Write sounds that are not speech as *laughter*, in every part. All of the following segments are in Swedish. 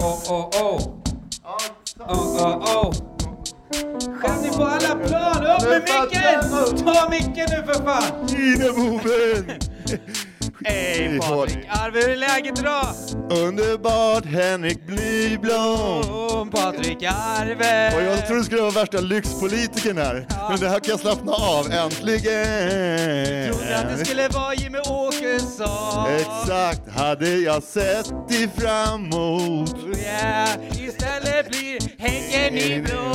Oh, oh, oh. Oh, oh, oh. Skär ni på alla plan? Upp med micken! Ta micken nu för fan! Inneboven! Hej Patrik Arve, hur är läget idag? Underbart Henrik Blyblom! Oh, Patrik Arve! Och jag trodde du skulle vara värsta lyxpolitikern här. Men det här kan jag slappna av, äntligen! Trodde att det skulle vara Jimmy Åkesson. Exakt, hade jag sett dig framåt. Yeah. Istället blir Henke Nyblom.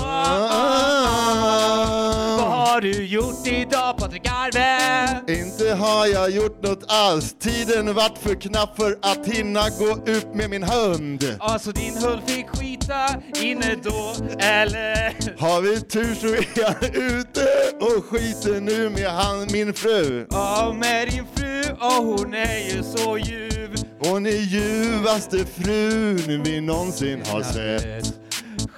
Vad har du gjort idag Patrik Arve? Inte har jag gjort något alls. Tiden vart för knapp för att hinna gå ut med min hund. Alltså din hund fick skita inne då, eller? Har vi tur så är jag ute och skiter nu med han, min fru. Ja, med din fru, och hon är ju så ljuv. Hon är ljuvaste frun vi någonsin har sett.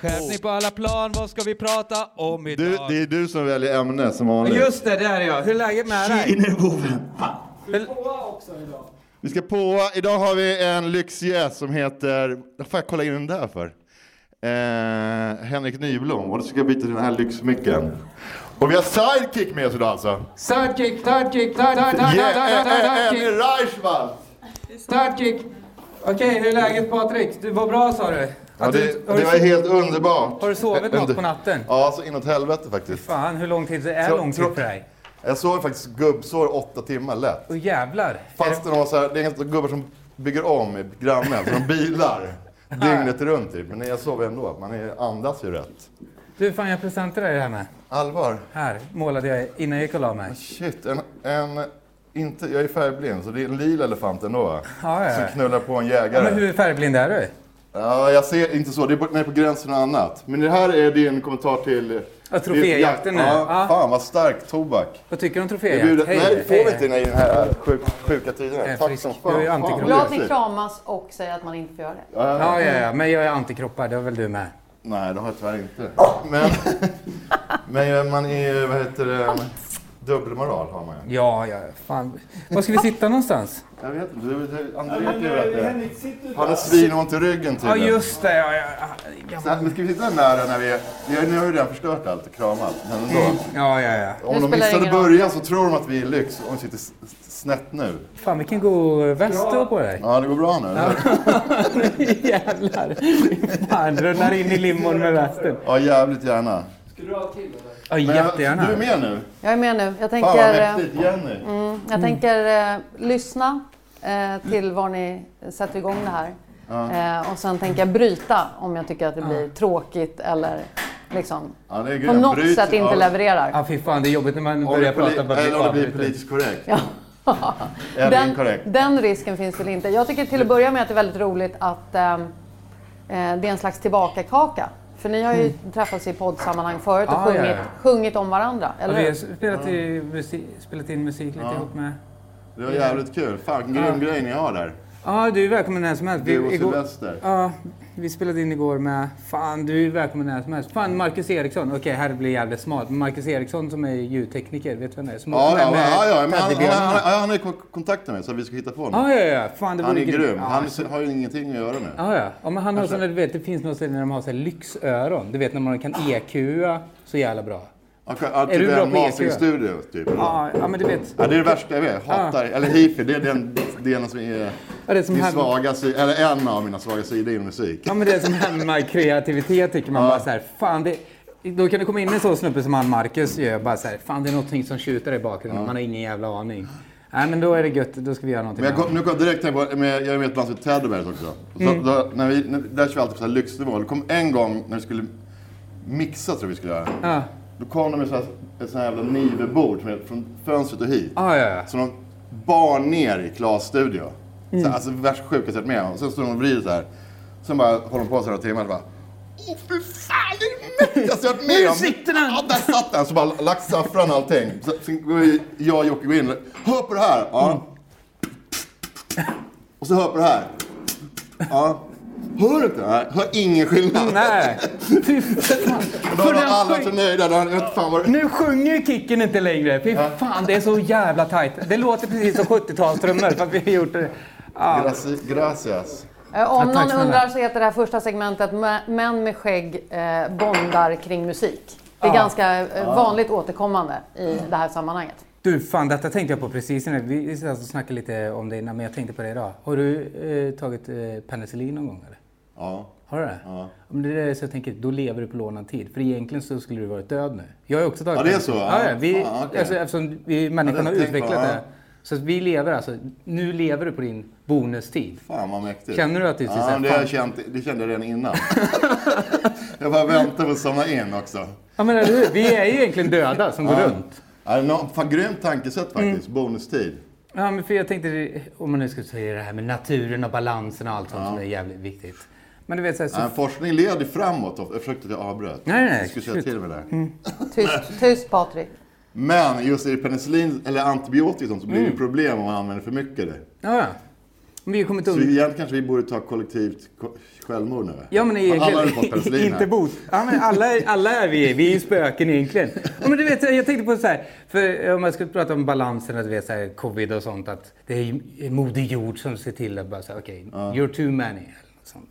Skärpning på alla plan, vad ska vi prata om idag? Du, det är du som väljer ämne som vanligt. Just det, där är jag. Hur är läget med dig? Inneboven. Vi ska på, idag har vi en lyxgäst som heter, vad får jag kolla in den där för? Eh, Henrik Nyblom, och då ska jag byta till den här lyxmicken. Och vi har sidekick med oss idag alltså. Sidekick, sidekick, sidekick, Yeah, Emil Reichwald! Sidekick. Okej, hur är läget Patrik? Du var bra sa du? Ja, det, det var helt underbart. har du sovit något på natten? Ja, så inåt helvete faktiskt. Fan, hur lång tid är Tro- lång tid för dig? Jag sov faktiskt gubbsår åtta timmar lätt. Åh jävlar. Fast det var så här, det är gubbar som bygger om i grannen, så de bilar *laughs* dygnet runt typ. Men jag sov ändå, man är, andas ju rätt. Du, fan jag presenterar dig det här med. Allvar? Här målade jag innan jag gick och la mig. Shit, en, en inte, jag är färgblind, så det är en lila elefant ändå va? Ja, ja. Som knullar på en Ja, jägare. men hur färgblind är du? Ja, jag ser inte så, det är på, nej, på gränsen och annat. Men det här är din kommentar till... Ja, troféjakten nu. Ja, Ja. fan vad stark tobak. Vad tycker du om Jag troféjakt? Hej, nej, det får vi inte i den här sjuk, sjuka. Jag är Tack som är fan. antikropp. Fan, Bra vad att ni kramas och säger att man inte får göra det. Ja, Ja, ja, ja, men jag är antikroppar, det har väl du med? Nej, det har jag tyvärr inte. Men, *laughs* men man är, vad heter det, dubbelmoral har man ju. Ja, ja, fan. Var ska vi sitta någonstans? Jag vet inte, du, du, André det. Han har svinont i ryggen Ja, tydligen. just det. Ja, ja, Så här, Men ska vi sitta nära när vi är... Vi har, nu har ju redan förstört allt och kramat. Men ändå. ja, ja. ja. Om de missade början så tror de att vi är lyx och de sitter snett nu. Fan, vilken god väst du har på dig. Ja, det går bra nu. hur? *laughs* Jävlar. Fan, rullar in i limon med västen. Ja, jävligt gärna. Ja, jättegärna. du är med nu? Jag är med nu. Jag Fan vad tänker, eh, mäktigt. Jenny. mm, jag tänker eh, lyssna eh, till var ni sätter igång det här. Eh, och sen tänker jag bryta om jag tycker att det blir tråkigt eller liksom Ja, det är på grymt. något Bryt- sätt inte ja. levererar. Ja, fy fan, det är jobbigt när man Om det, börjar poli- prata bara eller om det blir avbryter. politiskt korrekt. Ja. *laughs* Eller Den, inkorrekt. den risken finns väl inte. Jag tycker till att börja med att det är väldigt roligt att ehm, eh, det är en slags tillbakakaka. För ni har ju träffats i poddsammanhang förut och Mm. Ja, ja, sjungit, ja. sjungit om varandra, Ja, eller vi har spelat, i, musik, spelat in musik lite ihop med... Det var jävligt kul. Fan, grym grej ni har där. Ja, du är välkommen när som helst. Du och Sylvester. Ja, vi spelade in igår med... Fan, du är välkommen när som helst. Fan, Marcus Eriksson. Okej, här blir jävligt smalt. Men Marcus Eriksson som är ljudtekniker, vet du vem det är? Som Ja, ja, med ja, ja, men han, teddybjörnarna. han, han, han är i kontakt med mig så vi ska hitta på något. Ja, ja, ja. Fan, det Han är grym. Ja, Han så- har ju ingenting att göra nu. Ja, ja. ja men han har sådana, du vet, det finns något ställe när de har så här lyxöron. Du vet när man kan EQa så jävla bra. Okay, ja, Är du bra en på EQ? mastering-studio, typ. Ja, ja men du vet. Ja, det är det värsta jag vet. Hatar, eller hifi, det är den delen som är Ja, det är som min svaga sida, eller en av mina svaga sidor inom musik. Ja, men det är som hämmar kreativitet tycker man Ja. bara så här, fan det... Då kan det komma in en sån snubbe som han Marcus gör, bara så här, fan det är någonting som tjuter i bakgrunden, man har ingen jävla aning. Nej men då är det gött, då ska vi göra någonting Men jag kom, nu kom jag direkt tänka på, jag är med i ett band som heter Teddybears också. Så Mm. då, när vi, där kör vi alltid på så här lyxnivå. Det kom en gång när vi skulle mixa, tror jag vi skulle göra. Ja, Då kom de med så här, ett sånt här jävla är från fönstret och hit. ja, ja. ja. Så de bar ner i Klas studio. Mm. Så, alltså värst sjuka jag sett med om. Och sen står de och vrider så här. Sen bara håller de på så här några timmar och bara Åh fy fan, det är det mäktigaste jag varit med Nu om. sitter den! Ja, där satt den. Så bara lagt saffran och allting. Så, sen går vi, jag och Jocke går in. Hör på det här. Ja. Och så hör på det här. Ja. Hör du inte? Nej, hör ingen skillnad. Nej! *laughs* Fy fan. Då var alla så nöjda. Då, inte fan vad det... Nu sjunger Kicken inte längre. Fy fan, det är så jävla tajt. Det låter precis som 70-talstrummor för att vi har gjort det. Ja. Graci- Gracias. Eh, Om någon undrar så heter det här första segmentet "Mä- Män med skägg eh, bondar kring musik. Det är Ja. ganska eh, vanligt återkommande i det här sammanhanget. Du, fan detta tänkte jag på precis nu. Vi satt och snackade lite om det innan, men jag tänkte på det idag. Har du eh, tagit eh, penicillin någon gång eller? Ja. Har du det? Ja. Om det är det så jag tänker, då lever du på lånad tid. För egentligen så skulle du varit död nu. Jag har också tagit Ja, det är så? Ja, ja, vi, Fan, okej. alltså, eftersom vi, människan Ja, har utvecklat jag, det. Så vi lever alltså, nu lever du på din bonustid. Fan vad mäktigt. Känner du att du Ja, här, det, fan- känt, det kände jag redan innan. *laughs* jag bara väntar på att somna in också. Ja men eller hur? Vi är ju egentligen döda som går Ja. runt. Ja, fan, grymt tankesätt Mm. faktiskt. Bonustid. Ja men för jag tänkte, om man nu skulle säga det här med naturen och balansen och allt sånt som är jävligt viktigt. Men du vet så här, så... Ja, forskning leder framåt. Jag försökte att jag avbröt. Nej, nej, Jag skulle säga till med det. Tyst, tyst Patrik. Men just i penicillin eller antibiotika så blir Mm. det problem om man använder för mycket det. Ja, ja. Vi har kommit Så undan. egentligen kanske vi borde ta kollektivt ko- självmord nu. Ja men Alla fått egentligen, penicillin inte bot. Ja, men alla, alla är vi, vi är ju spöken egentligen. Ja, men du vet, jag tänkte på så här, för om man skulle prata om balansen, att vet så här, covid och sånt, att det är Moder Jord som ser till att bara säga okej, you're too many. Eller sånt.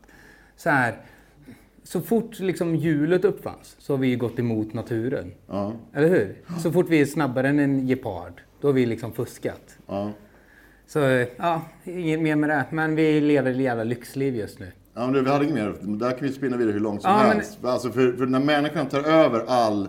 Så här, så fort liksom hjulet uppfanns så har vi ju gått emot naturen. Ja, Eller hur? Så fort vi är snabbare än en gepard, då har vi liksom fuskat. ja. Så ja, inget mer med det. Men vi lever ett jävla lyxliv just nu. Ja, men du, vi hade inget mer. Där kan vi spinna vidare hur långt som Ja, men- helst. Alltså för, för när människan tar över all,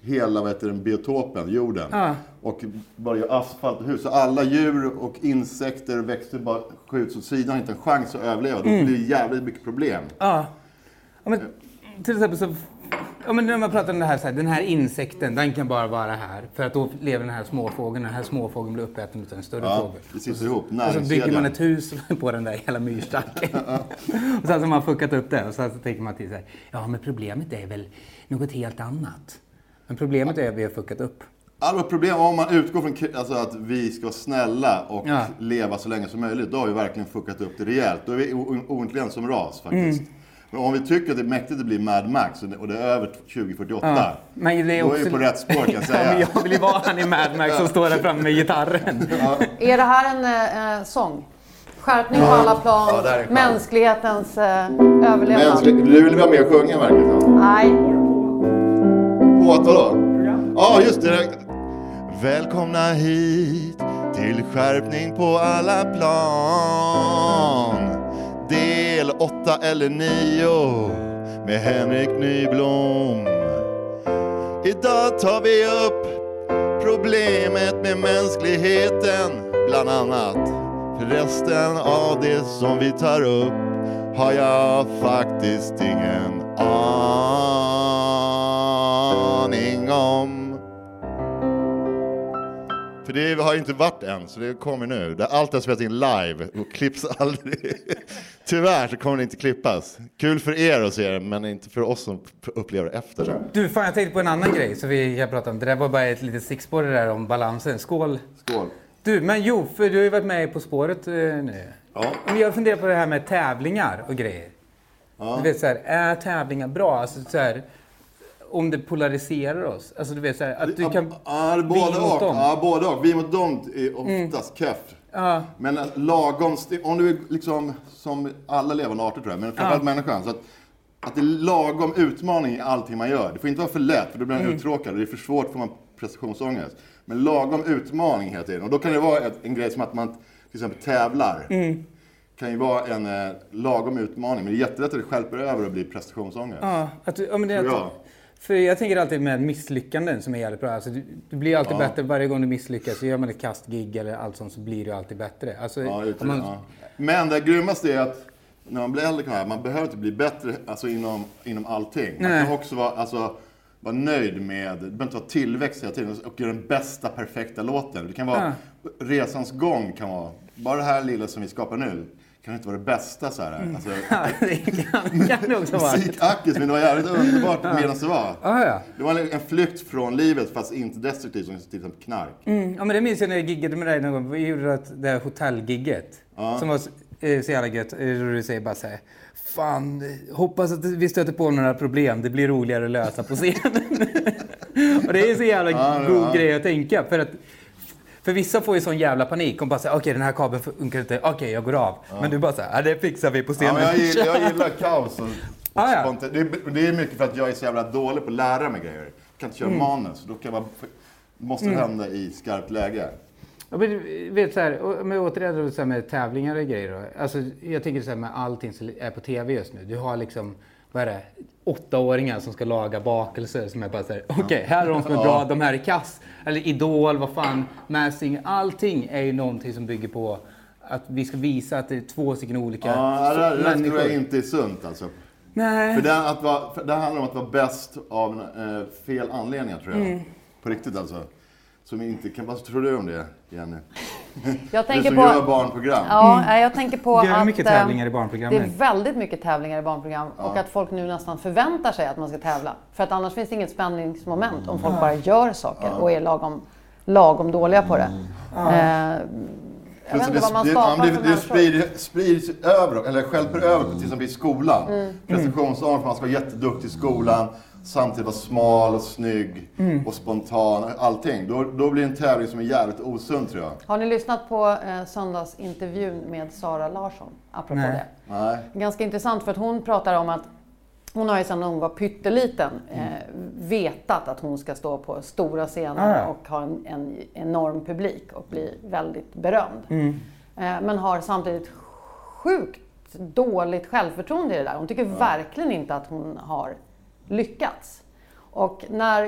hela vad heter den, biotopen, jorden. Ja. Och bara gör asfalt och hus. Så alla djur och insekter och växter bara skjuts åt sidan, inte en chans att överleva. Då Mm. blir det jävligt mycket problem. Ja. ja men, till exempel så... Ja, men när man pratar om det här, så här, den här insekten, den kan bara vara här. För att då lever den här småfågeln, den här småfågeln blir uppäten av en större Ja, fågel. det sitter ihop. Och så bygger man ett hus *laughs* på den där hela myrstacken. *laughs* och sen så har man fuckat upp det och sen så tänker man till så här, ja men problemet är väl något helt annat. Men problemet är att vi har fuckat upp. Alla problem, om man utgår från alltså, att vi ska vara snälla och Ja. leva så länge som möjligt, då har vi verkligen fuckat upp det rejält. Då är vi o- ointelligenta som ras faktiskt. Mm. Men om vi tycker att det är mäktigt att bli Mad Max och det- är över 2048, Ja, men det är då också... är vi på rätt spår kan jag *laughs* ja, säga. men jag vill ju vara han i Mad Max som står där framme med gitarren. *laughs* Är det här en eh, sång? Skärpning på alla plan, Ja, mänsklighetens eh, överlevnad. Mänsklig, du vill vara med och sjunga som. Nej, På då? Ja, just det. Välkomna hit till skärpning på alla plan. Del 8 eller 9 med Henrik Nyblom. Idag tar vi upp problemet med mänskligheten bland annat. För resten av det som vi tar upp har jag faktiskt ingen aning För det har ju inte varit än, så det kommer nu. Allt har spelats in live och klipps *laughs* aldrig. Tyvärr så kommer det inte klippas. Kul för er att se det, men inte för oss som upplever det efter. Du, fan jag tänkte på en annan grej som vi kan prata om. Det där var bara ett litet stickspår det där om balansen. Skål! Skål. Du, men jo, för du har ju varit med På spåret eh, nu. Ja. Men jag funderar på det här med tävlingar och grejer. Ja. Du vet så här, är tävlingar bra? Alltså så här, om det polariserar oss. Alltså du vet så här, att du kan... Ja, vi både mot och. dem. Ja, både och. Vi mot dem är oftast keff. Ja, Men att lagom, om du är liksom som alla levande arter tror jag, men framförallt människan. Så att, att det är lagom utmaning i allting man gör. Det får inte vara för lätt, för då blir man uttråkad. Och det är för svårt får man prestationsångest. Men lagom utmaning hela tiden. Och då kan det vara ett, en grej som att man till exempel tävlar. kan ju vara en eh, lagom utmaning. Men det är jättelätt att det skälper över och blir prestationsångest. ja, att, ja men det att, För jag tänker alltid med misslyckanden som är jävligt bra. Alltså, du, du blir alltid bättre varje gång du misslyckas. Så gör man ett kastgig eller allt sånt så blir du alltid bättre. Alltså, Ja, utan, man, ja. Men det grymmaste är att när man blir äldre man, behöver inte bli bättre alltså, inom, inom allting. Man Nej. kan också vara, alltså, vara nöjd med, det behöver inte vara tillväxt hela tiden och göra den bästa perfekta låten. Det kan vara, resans gång kan vara, bara det här lilla som vi skapar nu, kan inte vara det bästa så här. Alltså, *laughs* ja, det kan, kan det också vara. Musikackis, men det var jävligt underbart medan det var. Ja, ja. Det var en, flykt från livet fast inte destruktivt som till exempel knark. Mm, ja, men det minns jag när jag giggade med dig någon gång. Vi gjorde det där hotellgigget. Som var så, eh, så jävla gött. Eh, du säger bara så här. Fan, hoppas att vi stöter på några problem. Det blir roligare att lösa på scenen. *laughs* och det är så jävla Ja, det god var- grej att tänka. För att För vissa får ju sån jävla panik. Och bara säger okej den här kabeln funkar inte, okej jag går av. Men du bara såhär, ja det fixar vi på Ja, scenen. men jag, gillar, jag gillar *laughs* kaos och, och Ah, ja. det, är, mycket för att jag är så jävla dålig på att lära mig grejer. Jag kan inte köra Mm. manus. Då kan jag bara, måste det hända i skarpt läge. Ja, men du vet så här, men återigen så här med tävlingar och grejer då. Alltså, jag tänker så här med allting som är på TV just nu. Du har liksom, vad är det, åttaåringar som ska laga bakelser som är bara så här, okej, här är de som är bra, de här är kass. Eller Idol, vad fan, Masked. Allting är ju någonting som bygger på att vi ska visa att det är två stycken olika Ja, det, det där tror människor. jag inte är sunt alltså. Nej. För det, att vara, för det handlar om att vara bäst av eh, fel anledningar tror jag. Mm. På riktigt alltså. Som inte kan, vad tror du om det, Jenny? Jag Du tänker som på... gör barnprogram. Ja, nej, jag tänker på Det är att... mycket eh, tävlingar i Det barnprogrammen. är väldigt mycket tävlingar i barnprogram och att folk nu nästan förväntar sig att man ska tävla. För att annars finns det inget spänningsmoment om folk bara gör saker och är lagom, lagom dåliga på det. Eh, jag vet inte vad man det, skapar ja, det, det sprids, sprids över, eller skälper över till exempel i skolan. Mm. Prestationsångest, man ska vara jätteduktig i skolan, samtidigt vara smal och snygg Mm. och spontan, allting. Då, då blir det en tävling som är jävligt osund tror jag. Har ni lyssnat på eh, söndagsintervjun med Sara Larsson? Apropå Nej. det. Nej. Ganska intressant för att hon pratar om att hon har ju sedan hon var pytteliten eh, vetat att hon ska stå på stora scener Ah, ja. och ha en, en enorm publik och bli väldigt berömd. Eh, men har samtidigt sjukt dåligt självförtroende i det där. Hon tycker verkligen inte att hon har lyckats. Och när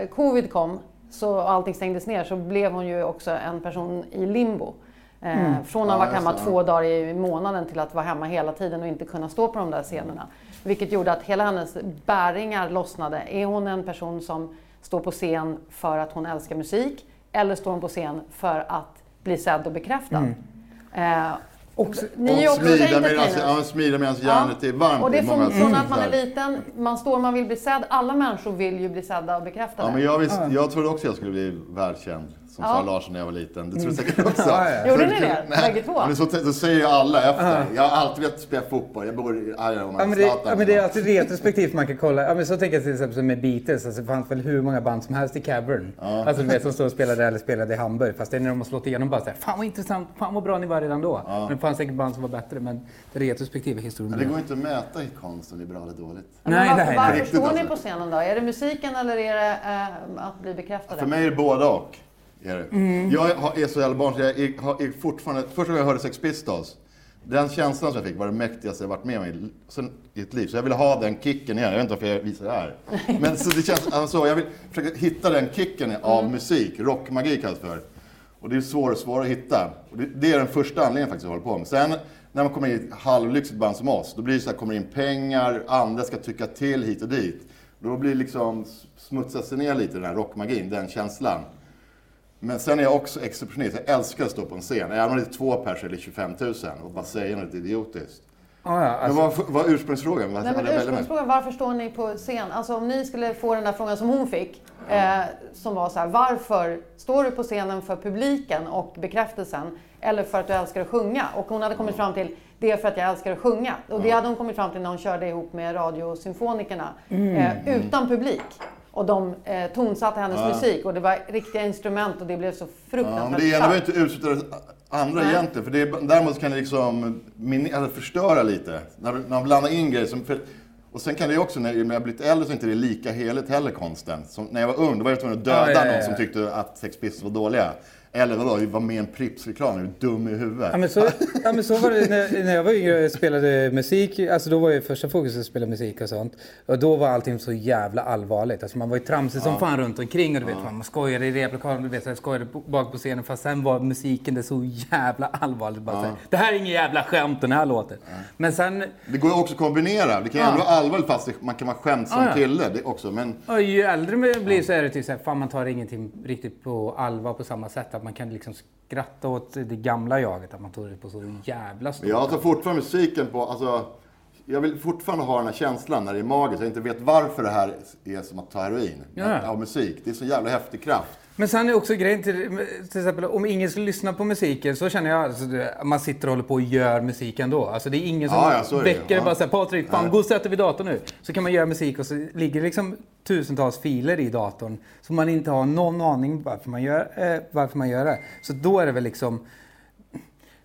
eh, covid kom så och allting stängdes ner så blev hon ju också en person i limbo. Eh, Från att Ja, just hemma två dagar i månaden till att vara hemma hela tiden och inte kunna stå på de där scenerna. Vilket gjorde att hela hennes bäringar lossnade. Är hon en person som står på scen för att hon älskar musik? Eller står hon på scen för att bli sedd och bekräftad? Eh, och ni är ju Och också smida medan ja, smida medans järnet är varmt. Och det är många från att man är liten, man står, man vill bli sedd. Alla människor vill ju bli sedda och bekräftade. Ja, men jag, visst, jag trodde också jag skulle bli världskänd, som Ja. Sara Larsson när jag var liten. Det tror jag säkert också. Ja, ja. Gjorde Så- ni det? Nej, Bägge två? Men så, så säger ju alla efter. Jag har alltid velat spela fotboll. Jag bor i Iron Ja men, det, ja men det är alltid retrospektivt man kan kolla. Ja, men så tänker jag till exempel med Beatles. Alltså, det fanns väl hur många band som helst i Cavern. Alltså du vet som står och spelade eller spelade i Hamburg. Fast det är när de har slått igenom bara såhär, fan vad intressant, fan vad bra ni var redan då. Men det fanns säkert band som var bättre. Men det retrospektiva historien. Men det går inte att mäta i konst om det är bra eller dåligt. Men Nej, varför, nej, varför står ni på alltså. scenen då? Är det musiken eller är det eh, att bli bekräftade? För mig är det båda och. Är det. Jag har- är så jävla barn så jag är, fortfarande... Första gången jag hörde Sex Pistols, den känslan som jag fick var det mäktigaste jag varit med om i, sen, i ett liv. Så jag ville ha den kicken igen. Jag vet inte varför jag visar det här. *laughs* Men så det känns, alltså, jag vill försöka hitta den kicken av musik. Rockmagi kallas för. Och det är svårare och svårare att hitta. Och det, det är den första anledningen faktiskt att hålla på med. Sen när man kommer in i ett halvlyxigt band som oss, då blir det så här, kommer in pengar, andra ska tycka till hit och dit. Då blir det liksom smutsas det ner lite den här rockmagin, den känslan. Men sen är jag också exceptionist. Jag älskar att stå på en scen. Även om det är två pers eller 25 000 och bara säga något idiotiskt. Ja, ja, Men alltså, vad vad är ursprungsfrågan? Vad Nej, men ursprungsfrågan, varför står ni på scen? Alltså om ni skulle få den där frågan som hon fick, eh, som var så här, varför står du på scenen för publiken och bekräftelsen eller för att du älskar att sjunga? Och hon hade kommit fram till, det är för att jag älskar att sjunga. Och det hade hon kommit fram till när hon körde ihop med Radiosymfonikerna, eh, utan publik. Och de eh, tonsatte hennes musik och det var riktiga instrument och det blev så Ja, fruktansvärt men det ena behöver inte utsätta andra Nej. egentligen. För det är, däremot kan det liksom min, eller förstöra lite. När, när man blandar in grejer. Som, för, och sen kan det ju också, när jag har blivit äldre så är inte det lika heligt heller konsten. Som, när jag var ung, då var jag tvungen att döda Ja, ja, ja, någon ja. som tyckte att Sex Pistols var dåliga. Eller vadå, var med i en Pripps-reklam, är du dum i huvudet? Ja men, så, *laughs* ja men så var det när, när jag var yngre och spelade musik. Alltså då var ju första fokuset att spela musik och sånt. Och då var allting så jävla allvarligt. Alltså man var ju tramsig som fan runt omkring och du vet, man skojade i replokalen, du vet, så jag skojade bak på scenen. Fast sen var musiken det så jävla allvarligt. Bara så här, det här är ingen jävla skämt den här låten. Men sen, Det går ju också att kombinera. Det kan ju ändå vara allvarligt fast det- man kan vara skämtsam Ja, ja. kille det också. Men och ju äldre man blir så är det typ så här, fan man tar ingenting riktigt på allvar på samma sätt. Man kan liksom skratta åt det gamla jaget. Att man tog det på så jävla stort. jag tar fortfarande musiken på, alltså, jag vill fortfarande ha den här känslan när det är magiskt. Jag inte vet varför det här är som att ta heroin Ja. av musik. Det är så jävla häftig kraft. Men sen är också grejen till, till exempel om ingen skulle lyssna på musiken så känner jag alltså, det- man sitter och håller på och gör musik ändå. Alltså det är ingen som Ja, ja, är det. väcker Ja. bara såhär Patrik, fan gå och sätt dig vid datorn nu. Så kan man göra musik och så ligger det liksom tusentals filer i datorn som man inte har någon aning varför man gör, eh, varför man gör det. Så då är det väl liksom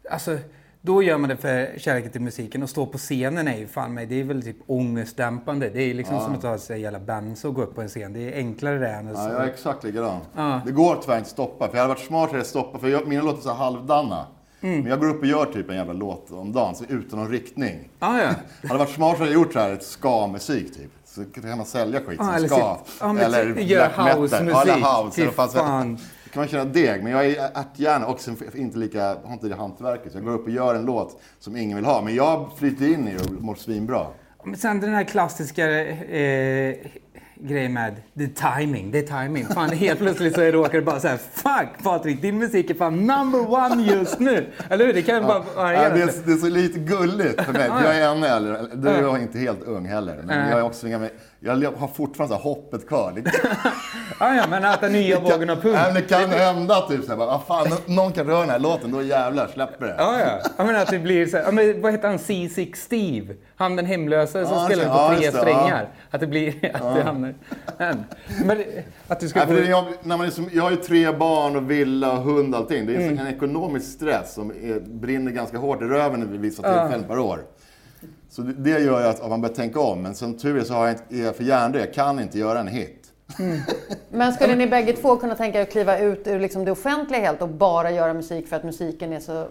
Alltså, då gör man det för kärleken till musiken och stå på scenen är ju fan mig, det är väl typ ångestdämpande. Det är liksom som att ta sig jävla benzo och gå upp på en scen. Det är enklare det än Ja, jag är exakt likadan. Ja. Det går tyvärr inte att stoppa. För jag hade varit smart att stoppa, för jag, mina låtar är så halvdana. Mm. Men jag går upp och gör typ en jävla låt om dagen, så utan någon riktning. Ah, ja. *laughs* Hade varit smart hade jag gjort så här ett ska-musik typ. Så kan man sälja skit Ja, som eller ska. typ- ja, men eller typ gör black metal. housemusik. Ja, eller house. Fy fan. Kan man köra deg, men jag är ärthjärna och inte lika, har inte det hantverket. Så jag går upp och gör en låt som ingen vill ha. Men jag flyter in i det och mår svinbra. Men sen den här klassiska eh, grejen med the timing. Är timing. Fan, helt plötsligt så råkar det bara så här, fuck Patrik, din musik är fan number one just nu. Eller hur? Det kan ju bara vara Ja, det, är, det är så lite gulligt för mig. Jag är ännu äldre. Du är inte helt ung heller. Men Ja. jag, är också, jag har fortfarande så hoppet kvar. Det, Ja, *laughs* ja, men äta nya vågen av. Ja, men det kan hända typ såhär, ah, fan, någon kan röra den här låten, då jävlar släpper det. Ja, ja. Jag menar att det blir så här, ja, men vad heter han, C6 Steve? Han den hemlösa som Ja, spelar ja, på just tre strängar. Att det blir, *laughs* att det hamnar... Men, men att du ska Nej, få... jag, när man är som, jag har ju tre barn och villa och hund och allting. Det är Mm. en ekonomisk stress som är, brinner ganska hårt i röven vid vissa tillfällen per år. Så det, gör ju att, man börjar tänka om. Men som tur är så har jag inte, är jag för hjärndöd. Jag kan inte göra en hit. Mm. Men skulle ni bägge två kunna tänka er att kliva ut ur liksom det offentliga helt och bara göra musik för att musiken är så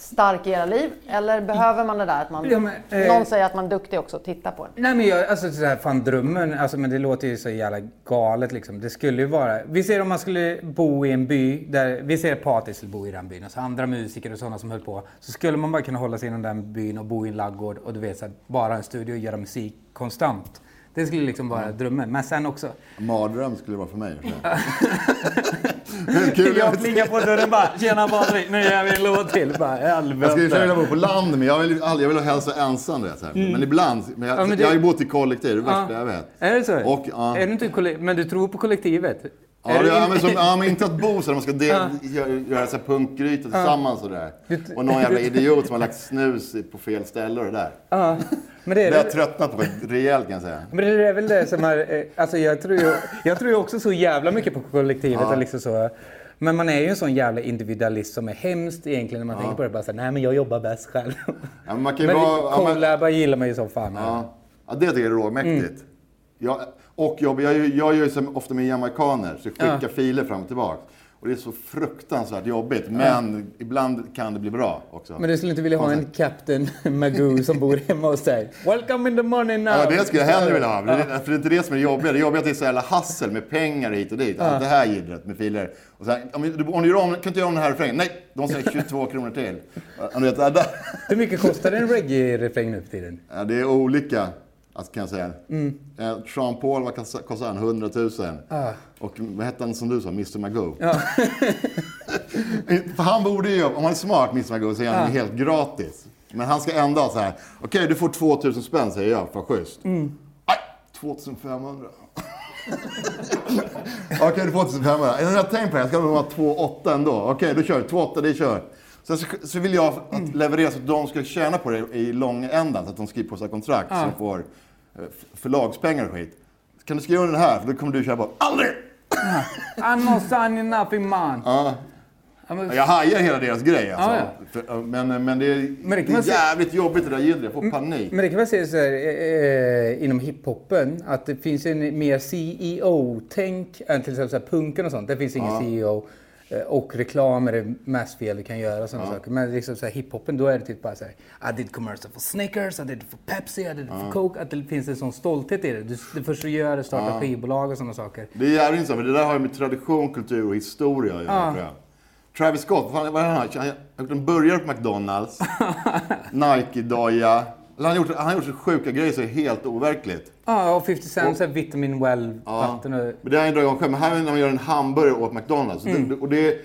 stark i era liv? Eller behöver man det där att man... Ja, men, eh, Någon säger att man är duktig också, titta på den. Nej men jag, alltså så här, fan drömmen, alltså men det låter ju så jävla galet liksom. Det skulle ju vara, vi ser om man skulle bo i en by där, vi ser Patrik skulle bo i den byn, alltså andra musiker och sådana som höll på. Så skulle man bara kunna hålla sig inom den byn och bo i en laggård och du vet så här, bara en studio och göra musik konstant. Det skulle liksom vara drömmen. Men sen också, Mardröm skulle det vara för mig. *laughs* Kul, jag plingar på dörren bara, tjena Patrik, nu gör vi en låt till. Bara, Jag skulle ju vilja bo på land, men jag vill, aldrig, jag vill hälsa ensam. Så här. Men ibland, men jag, Mm. Ja, men det- jag har ju bott i kollektiv, det är det värsta Ja. jag vet. Är det så? Och, ja. är du inte kolle- men du tror på kollektivet? Ja, det, ja, men, som, ja, men inte att bo så, man ska del, göra, göra så punkgryta tillsammans och där. Och någon jävla *laughs* idiot som har lagt snus på fel ställe och det där. Ja, men det Det är har jag det. tröttnat på rejält kan jag säga. Men det är väl det som är... eh, Alltså jag tror ju, jag tror ju också så jävla mycket på kollektivet. Och liksom så, men man är ju en sån jävla individualist som är hemskt egentligen när man tänker på det. Bara så här, nej men jag jobbar bäst själv. Ja, men man kan ju Men vara... Ja, men, gillar man ju som fan. ja, ja, det tycker jag är råmäktigt. Mm. Jag, och jobb, jag, jag gör ju som ofta med jamaikaner, så skickar filer fram och tillbaka. Och det är så fruktansvärt jobbigt, men ibland kan det bli bra också. Men du skulle inte vilja ha en Captain Magoo som bor hemma hos dig? Welcome in the morning now! Ja, det skulle jag hellre vilja ha. Det, för det är inte det som är det jobbiga. Det jobbiga är att det är så jävla hassel med pengar hit och dit. Allt det här jiddret med filer. Och sen, om, du, om du gör om, kan inte göra om den här refrängen? Nej, de säger *laughs* 22 kronor till. Ja, Du vet, där, Hur mycket kostar en reggae-refräng nu för tiden? ja, det är olika, alltså, kan jag säga. Mm. Eh, Sean Paul, vad kostar han? 100 000. Och vad hette han som du sa? Mr Magoo? *laughs* För han borde ju, om han är smart, Mr Magoo, så är han helt gratis. Men han ska ändå så här, okej du får 2000 spänn säger jag, för schysst. Mm. Nej, 2500. *laughs* Okej, du får 2500. Jag har tänkt på det, jag ska nog ha 2,8 ändå. Okej, då kör vi. 2,8, det kör. Sen så, så vill jag att leverera så att de ska tjäna på det i långändan, så att de skriver på sina kontrakt så de får eh, f- förlagspengar och skit. Kan du skriva under den här? För då kommer du köra på Aldrig! I'm not signing nothing man! Ja. Jag hajar hela deras grej alltså. Ja, För, men, men det är, Men det det är se- Mm. jävligt jobbigt det där jiddret. Jag får panik. Men det kan man säga så här, eh, eh, inom hiphopen, att det finns en mer CEO-tänk än till exempel punken och sånt. Det finns ingen CEO. Eh, Och reklam är det mest fel du kan göra sådana saker. Men liksom så här, hiphopen, då är det typ bara så här. I did commercial för Snickers, I did för Pepsi, I did it för Coke. Att det finns en sån stolthet i det. Du, det första du gör är att starta skivbolag och sådana saker. Det är jävligt intressant, för det där har ju med tradition, kultur och historia att göra, tror jag. Travis Scott, vad fan, vad är han? Han burgare på McDonalds, *laughs* Nike-doja. Han har gjort, han har gjort så sjuka grejer så det är helt overkligt. Ja, och 50 Cent så här vitamin well vatten och... Men det har jag dragit igång själv. Men här är när man gör en hamburgare åt McDonalds. Mm. Det, och det,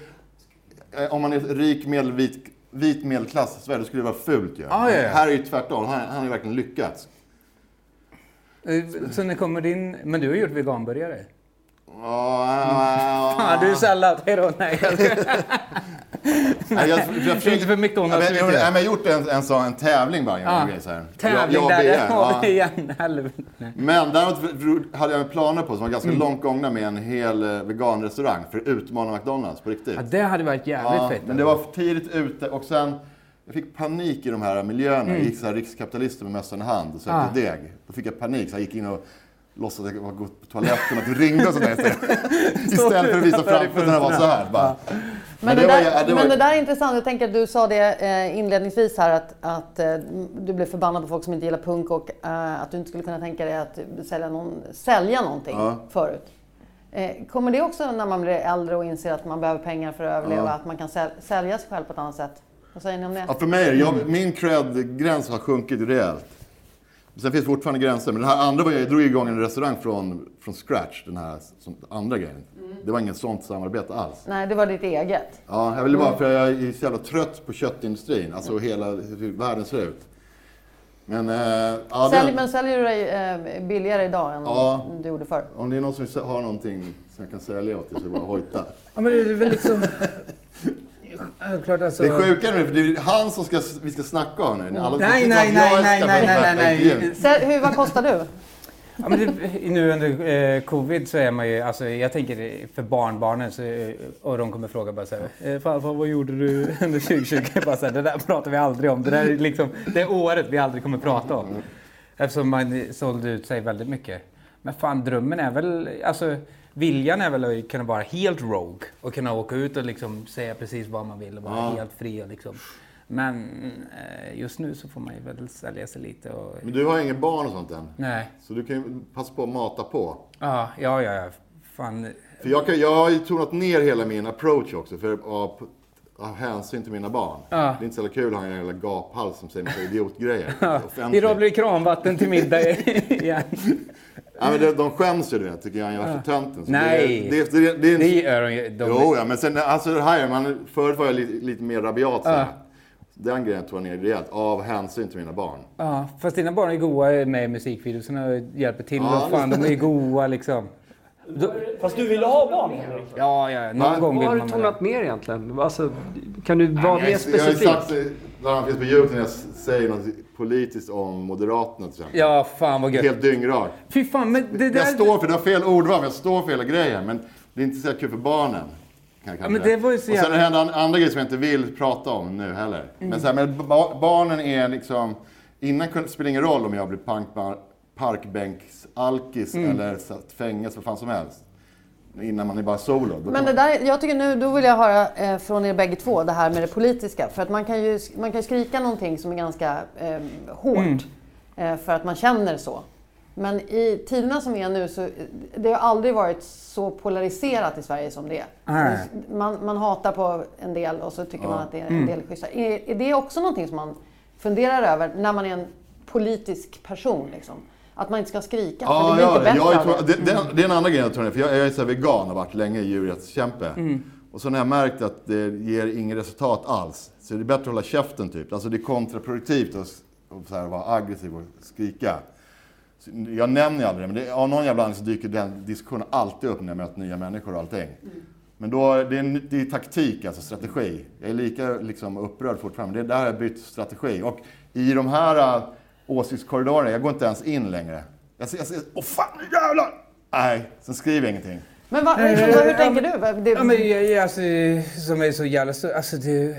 eh, om man är rik medelvit vit medelklass då skulle det vara fult ju. Ja, ja, ja. Här är ju tvärtom. Han, han har ju verkligen lyckats. Eh, Så när kommer din... Men du har gjort veganburgare? Ja, *laughs* Fan, du är sallad. Hej då. Nej. *laughs* Nej, jag, jag, jag, Inte för Ja, vet jag, jag. jag har gjort en, en, sån, en tävling bara. Ja. En grej, så här. Tävling jag, där, jag, där har ja. igen. Helvete. Men däremot hade jag planer på som var ganska Mm. långt gångna med en hel eh, veganrestaurang för att utmana McDonalds på riktigt. Ja, det hade varit jävligt Ja, fett. men det var för tidigt ute och sen jag fick panik i de här miljöerna. Jag gick så här rikskapitalister med mössan i hand och sökte Mm. Ja. deg. Då fick jag panik så jag gick in och låtsades att jag var gått på toaletten och att det ringde och sådär istället. *laughs* istället för att visa framfötterna vara så här. Bara. Men, det det, där, ja, det men det där är intressant. Jag tänker att du sa det eh, inledningsvis här att, att eh, du blev förbannad på folk som inte gillar punk och eh, att du inte skulle kunna tänka dig att sälja, någon, sälja någonting Ja. förut. Kommer det också när man blir äldre och inser att man behöver pengar för att överleva, att man kan säl, sälja sig själv på ett annat sätt? Vad säger ni om det? Ja, för mig, jag, min cred-gräns har sjunkit rejält. Sen finns fortfarande gränser. Men det här andra var jag, jag drog igång en restaurang från, från scratch. Den här som, andra grejen. Det var inget sånt samarbete alls. Nej, det var ditt eget. Ja, jag ville bara, för jag är så jävla trött på köttindustrin. Alltså hela, hur världen ser ut. Men, eh, ja, Sälj, den, men säljer du dig eh, billigare idag än Ja. du gjorde förr? om det är någon som har någonting som jag kan sälja åt er så är det bara att hojta. Ja, men det är väl liksom... *laughs* Ja, klart alltså... Det är sjukare nu, för det är han som ska, vi ska snacka om nu. Alla Nej, nej, nej, nej, nej, nej, nej, nej. Hur, vad kostar du? Ja, men det, nu under eh, covid så är man ju, alltså jag tänker för barnbarnen så, eh, och de kommer fråga bara så här, eh, farfar vad gjorde du under 2020? bara så här, det där pratar vi aldrig om. Det där är liksom det året vi aldrig kommer prata om. Eftersom man sålde ut sig väldigt mycket. Men fan drömmen är väl, alltså viljan är väl att kunna vara helt rogue och kunna åka ut och liksom säga precis vad man vill och vara Ja. helt fri och liksom. Men eh, just nu så får man ju väl sälja sig lite och... Men du har inget barn och sånt än. Nej. Så du kan ju passa på att mata på. Ja, ja, ja. ja. Fan. För jag, kan, jag har ju tonat ner hela min approach också för av, av hänsyn till mina barn. Ja. Det är inte så jävla kul att ha en jävla gaphals som säger massa *laughs* idiotgrejer. offentligt. Idag blir det kranvatten till middag *laughs* igen. Ja, men de, de skäms ju du vet, tycker jag, är värsta tönten. Så Nej. Det, det, det, det är en, Det gör de ju. De, Jo, ja, men sen, alltså det här, man, förut var jag lite, lite mer rabiat så här. Ja. Den grejen tog jag ner rejält, av hänsyn till mina barn. Ja, fast dina barn är goa med i musikvideorna och hjälper till. Ja, fan, de är ju goa liksom. Fast du ville ha barn Henrik? ja, ja, någon Va? gång Vad vill har man du väl tonat ner egentligen? Alltså, kan du vara mer har specifik? Det, när han finns på Youtube, när jag säger något politiskt om Moderaterna till exempel. Ja, fan vad gött. Helt dyngrak. Fy fan, men det där... Jag står för, det var fel ordval, jag står för hela grejen. Men det är inte så kul för barnen. Kan jag men det var ju så Och sen händer an- andra grejer som jag inte vill prata om nu heller. Men, så här, men ba- barnen är liksom... Innan kunde- spelar det ingen roll om jag blir punkbar, parkbänksalkis Mm. eller fängelse, vad fan som helst. Innan man är bara solo. Då Men det där, jag tycker nu, då vill jag höra eh, från er bägge två det här med det politiska. För att man kan ju, man kan skrika någonting som är ganska eh, hårt eh, för att man känner så. Men i tiderna som är nu så det har aldrig varit så polariserat i Sverige som det är. Man, man hatar på en del och så tycker man att det är en del schyssta. Är, är det också någonting som man funderar över när man är en politisk person? Liksom? Att man inte ska skrika, för det Ja, blir ja, inte bättre jag tror- det. det, det, det är en annan grej jag tror, för jag, jag är så här vegan och har varit länge djurrättskämpe. Och så när jag märkt att det ger inget resultat alls, så är det bättre att hålla käften typ. Alltså det är kontraproduktivt att, så här, vara aggressiv och skrika. Så Jag nämner ju aldrig det, men det, av någon jävla anledning så dyker den diskussionen alltid upp när jag möter nya människor och allting. Men då, det är, en- det är taktik, alltså strategi. Jag är lika liksom, upprörd fortfarande, men det är där jag bytt strategi. Och i de här åsiktskorridorerna, jag går inte ens in längre. Jag ser, jag ser åh fan nu jävlar! Nej, sen skriver jag ingenting. Men vad, hur, hur tänker du? Det, Ja, men jag, alltså, som är så jävla... Så, alltså, det,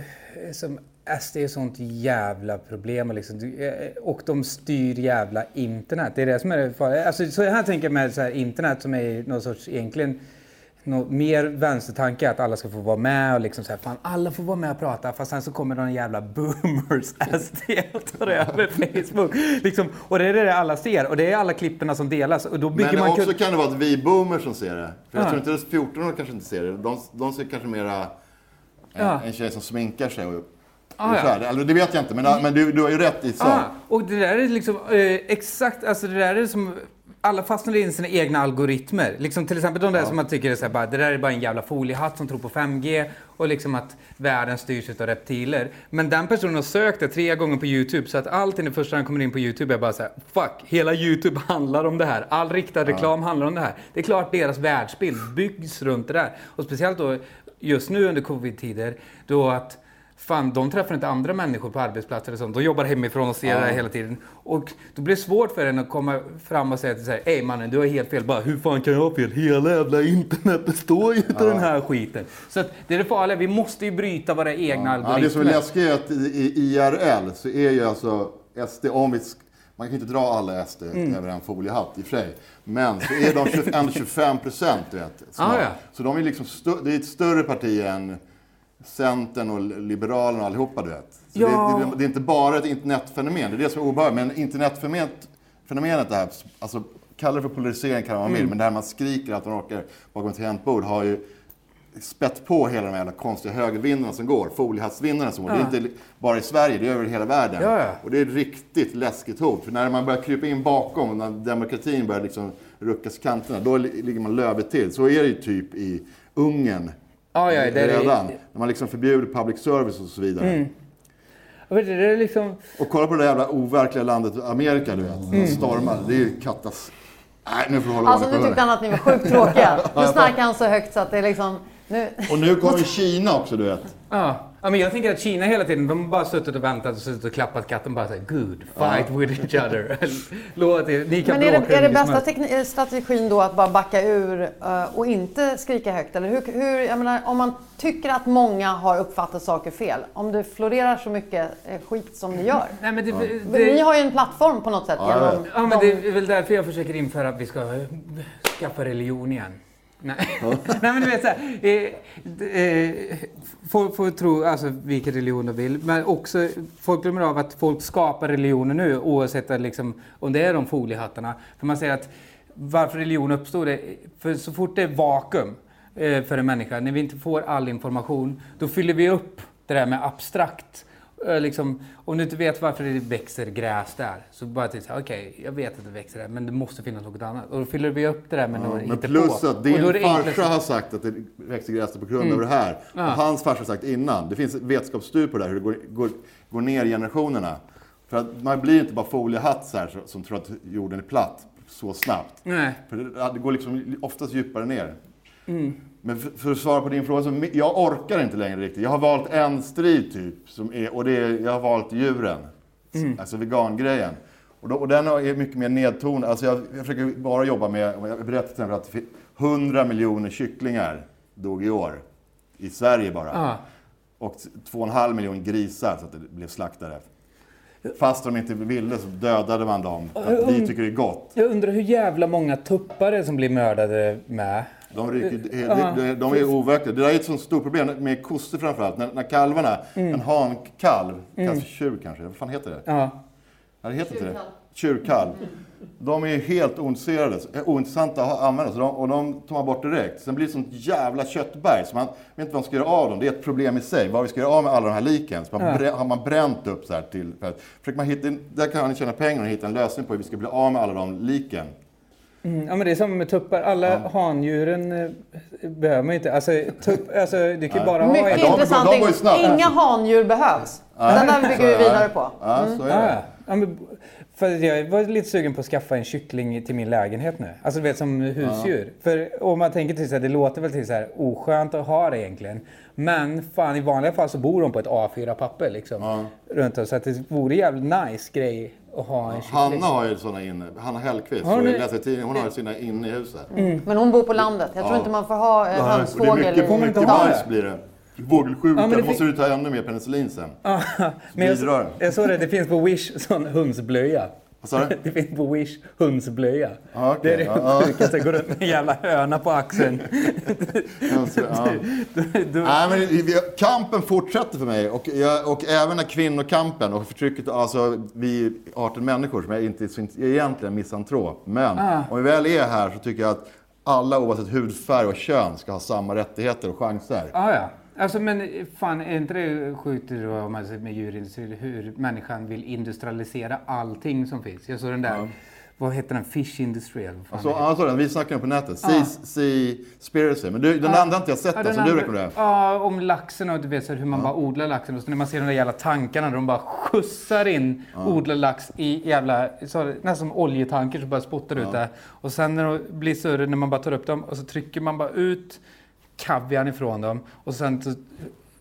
som SD är sånt jävla problem. Liksom. Du- eh, Och de styr jävla internet. Det är det som är det farliga. Alltså, så här tänker jag med så här, internet som är någon sorts egentligen något mer vänstertanke att alla ska få vara med och liksom så här, fan alla får vara med och prata fast sen så kommer de jävla boomers *laughs* SD och tar över *laughs* Facebook. Liksom, och det är det alla ser och det är alla klipperna som delas och då bygger Men man också kan det vara att vi boomers som ser det. För jag Ja. tror inte att 14 år kanske inte ser det. De, de ser kanske mera en, Ja. en tjej som sminkar sig. Och, Ah, ungefär. Eller det vet jag inte, men, men du, du har ju rätt i sak. Ah, och det där är liksom eh, exakt, alltså det där är som alla fastnar in i sina egna algoritmer. Liksom till exempel de där som man tycker är så här, bara, det där är bara en jävla foliehatt som tror på 5G och liksom att världen styrs av reptiler. Men den personen har sökt det tre gånger på YouTube så att alltid det första han kommer in på YouTube är bara så här, fuck, hela YouTube *laughs* handlar om det här. All riktad reklam handlar om det här. Det är klart deras världsbild byggs runt det där. Och speciellt då just nu under covid-tider då att Fan, de träffar inte andra människor på arbetsplatser och sånt. De jobbar hemifrån och ser det här hela tiden. Och då blir det svårt för en att komma fram och säga till sig, Ey mannen, du har helt fel. Bara, hur fan kan jag ha fel? Hela jävla internet består ju av den här skiten. Så att det är det farliga. Vi måste ju bryta våra egna Ja, algoritmer. det som är läskigt är att i, IRL så är ju alltså SD, om vi, man kan inte dra alla SD Mm. över en foliehatt i och för sig. Men så är de 20, ändå 25 procent, du vet. Ah, ja. Så de är liksom, det är ett större parti än Centern och Liberalerna och allihopa, du vet. Ja. det, det, det är inte bara ett internetfenomen, det är det som är obehagligt. Men internetfenomenet, fenomenet det här, alltså kalla det för polarisering kan man Mm. vill, men det här man skriker att man orkar bakom ett tangentbord har ju spett på hela de här jävla konstiga högervindarna som går, foliehattsvindarna som går. Det är inte bara i Sverige, det är över hela världen. Ja, ja. Och det är ett riktigt läskigt hot. För när man börjar krypa in bakom, när demokratin börjar liksom ruckas kanterna, då li- ligger man lövet till. Så är det ju typ i Ungern Ja, ja, det är- redan. När man liksom förbjuder public service och så vidare. Mm. Jag vet, inte, det är liksom... Och kolla på det där jävla overkliga landet Amerika, du vet. Mm. Stormar. Det är ju katas... Nej, nu får du hålla Alltså nu tyckte han att ni var sjukt tråkiga. *laughs* Nu snarkar han så högt så att det är liksom... Nu... Och nu kommer Kina också, du vet. Ja. Ja, men jag tänker att Kina hela tiden, de har bara suttit och väntat och suttit och klappat katten bara såhär, good, fight with each other. *laughs* Låt er, ni kan Men är det, är det bästa strategin då att bara backa ur eh, och inte skrika högt? Eller hur, hur, jag menar, om man tycker att många har uppfattat saker fel, om det florerar så mycket eh, skit som ni gör. Nej, men det, det, Ni har ju en plattform på något sätt Ja, genom. Ja, men de- det är väl därför jag försöker införa att vi ska skaffa religion igen. Nej, *laughs* Nej men du vet såhär, eh, d- eh, folk får tro alltså, vilken religion de vill, men också folk glömmer av att folk skapar religioner nu oavsett att, liksom, om det är de foliehattarna. För man säger att varför religion uppstår, det, för så fort det är vakuum eh, för en människa, när vi inte får all information, då fyller vi upp det där med abstrakt. Eh, Liksom, om du inte vet varför det växer gräs där, så bara till såhär, okej, jag vet att det växer där, men det måste finnas något annat. Och då fyller vi upp det där med något Men plus att din farsa Mm. har sagt att det växer gräs på grund av det här. Och hans farsa har sagt innan. Det finns ett vetenskapsstudie på det här, hur det går, går, går ner i generationerna. För att man blir inte bara foliehatt så- som tror att jorden är platt så snabbt. Nej. För det, det går liksom oftast djupare ner. Mm. Men för, för att svara på din fråga, så jag orkar inte längre riktigt. Jag har valt en strid typ, som är, och det är, jag har valt djuren. Mm. Alltså vegangrejen. Och, då, och den är mycket mer nedtonad. Alltså jag, jag försöker bara jobba med, jag berättade till exempel att 100 miljoner kycklingar dog i år. I Sverige bara. Ja. Och 2,5 miljoner grisar så att det blev slaktade. Fast de inte ville så dödade man dem. För att vi tycker det är gott. Jag undrar hur jävla många tuppare som blir mördade med. De, rycker, de, Ja. de, de är overkliga. Det där är ett sånt stort problem med kossor framförallt. När, när kalvarna, en hankalv, för tjur kanske, vad fan heter det? Ja. Ja, det heter inte det. Tjurkalv. De är helt ointresserade, eh, ointressanta att använda, så de, och de tar man bort direkt. Sen blir det sånt jävla köttberg, så man vet inte vad man ska göra av dem. Det är ett problem i sig, vad vi ska göra av med alla de här liken. Så man brä, har man bränt upp så här till... För att, man hitta, där kan man tjäna pengar och hitta en lösning på hur vi ska bli av med alla de liken. Mm, ja men det är samma med tuppar. Alla handjuren eh, behöver man inte. Alltså, tupp, alltså du kan ju bara ha Mycket en. intressant. de går ju snabbt. Inga handjur behövs. Den där bygger vi vidare på. Ja, så är Ja, det. ja. ja, men, för jag var lite sugen på att skaffa en kyckling till min lägenhet nu. Alltså du vet som husdjur. För om man tänker till så här, det låter väl till så här oskönt att ha det egentligen. Men fan i vanliga fall så bor de på ett A4-papper liksom. Runt om, så att det vore jävligt nice grej att ha en. Hanna har ju såna inne. Hanna Hellquist, Har jag läser tidningen, hon har sina inne i huset. Men hon bor på landet. Jag tror inte man får ha eh, och det är hönsfågel mycket, mycket bajs blir det. Fågelsjuka, Ja, det måste du ta ännu mer penicillin sen. Ja, *laughs* men jag, jag såg det, det finns på Wish sån hönsblöja. *laughs* Det finns på Wish hönsblöja. Ja, okej. Det är det *laughs* sjukaste, går runt med en jävla höna på axeln. *laughs* Ja. Nej, men vi, kampen fortsätter för mig och, jag, och även när kvinnokampen och förtrycket, alltså vi 18 människor som är inte är egentligen misantrop. Men Ah. om vi väl är här så tycker jag att alla oavsett hudfärg och kön ska ha samma rättigheter och chanser. Ja, ja. Alltså men fan, är inte det sjukt om man säger med djurindustrin hur människan vill industrialisera allting som finns? Jag såg den där vad heter den? Fish Industry Alltså, alltså, den, vi snackade på nätet. Sea, Seaspiracy. Men du, den Ja. andra har inte jag sett, Ja, den, som du rekommenderar. Ja, om laxen och du vet så hur man bara odlar laxen. Och så när man ser de där jävla tankarna där de bara skjutsar in odlad lax i jävla, så, nästan som oljetanker som bara spottar ut det. Och sen när de blir större, när man bara tar upp dem och så trycker man bara ut kaviarn ifrån dem. Och sen så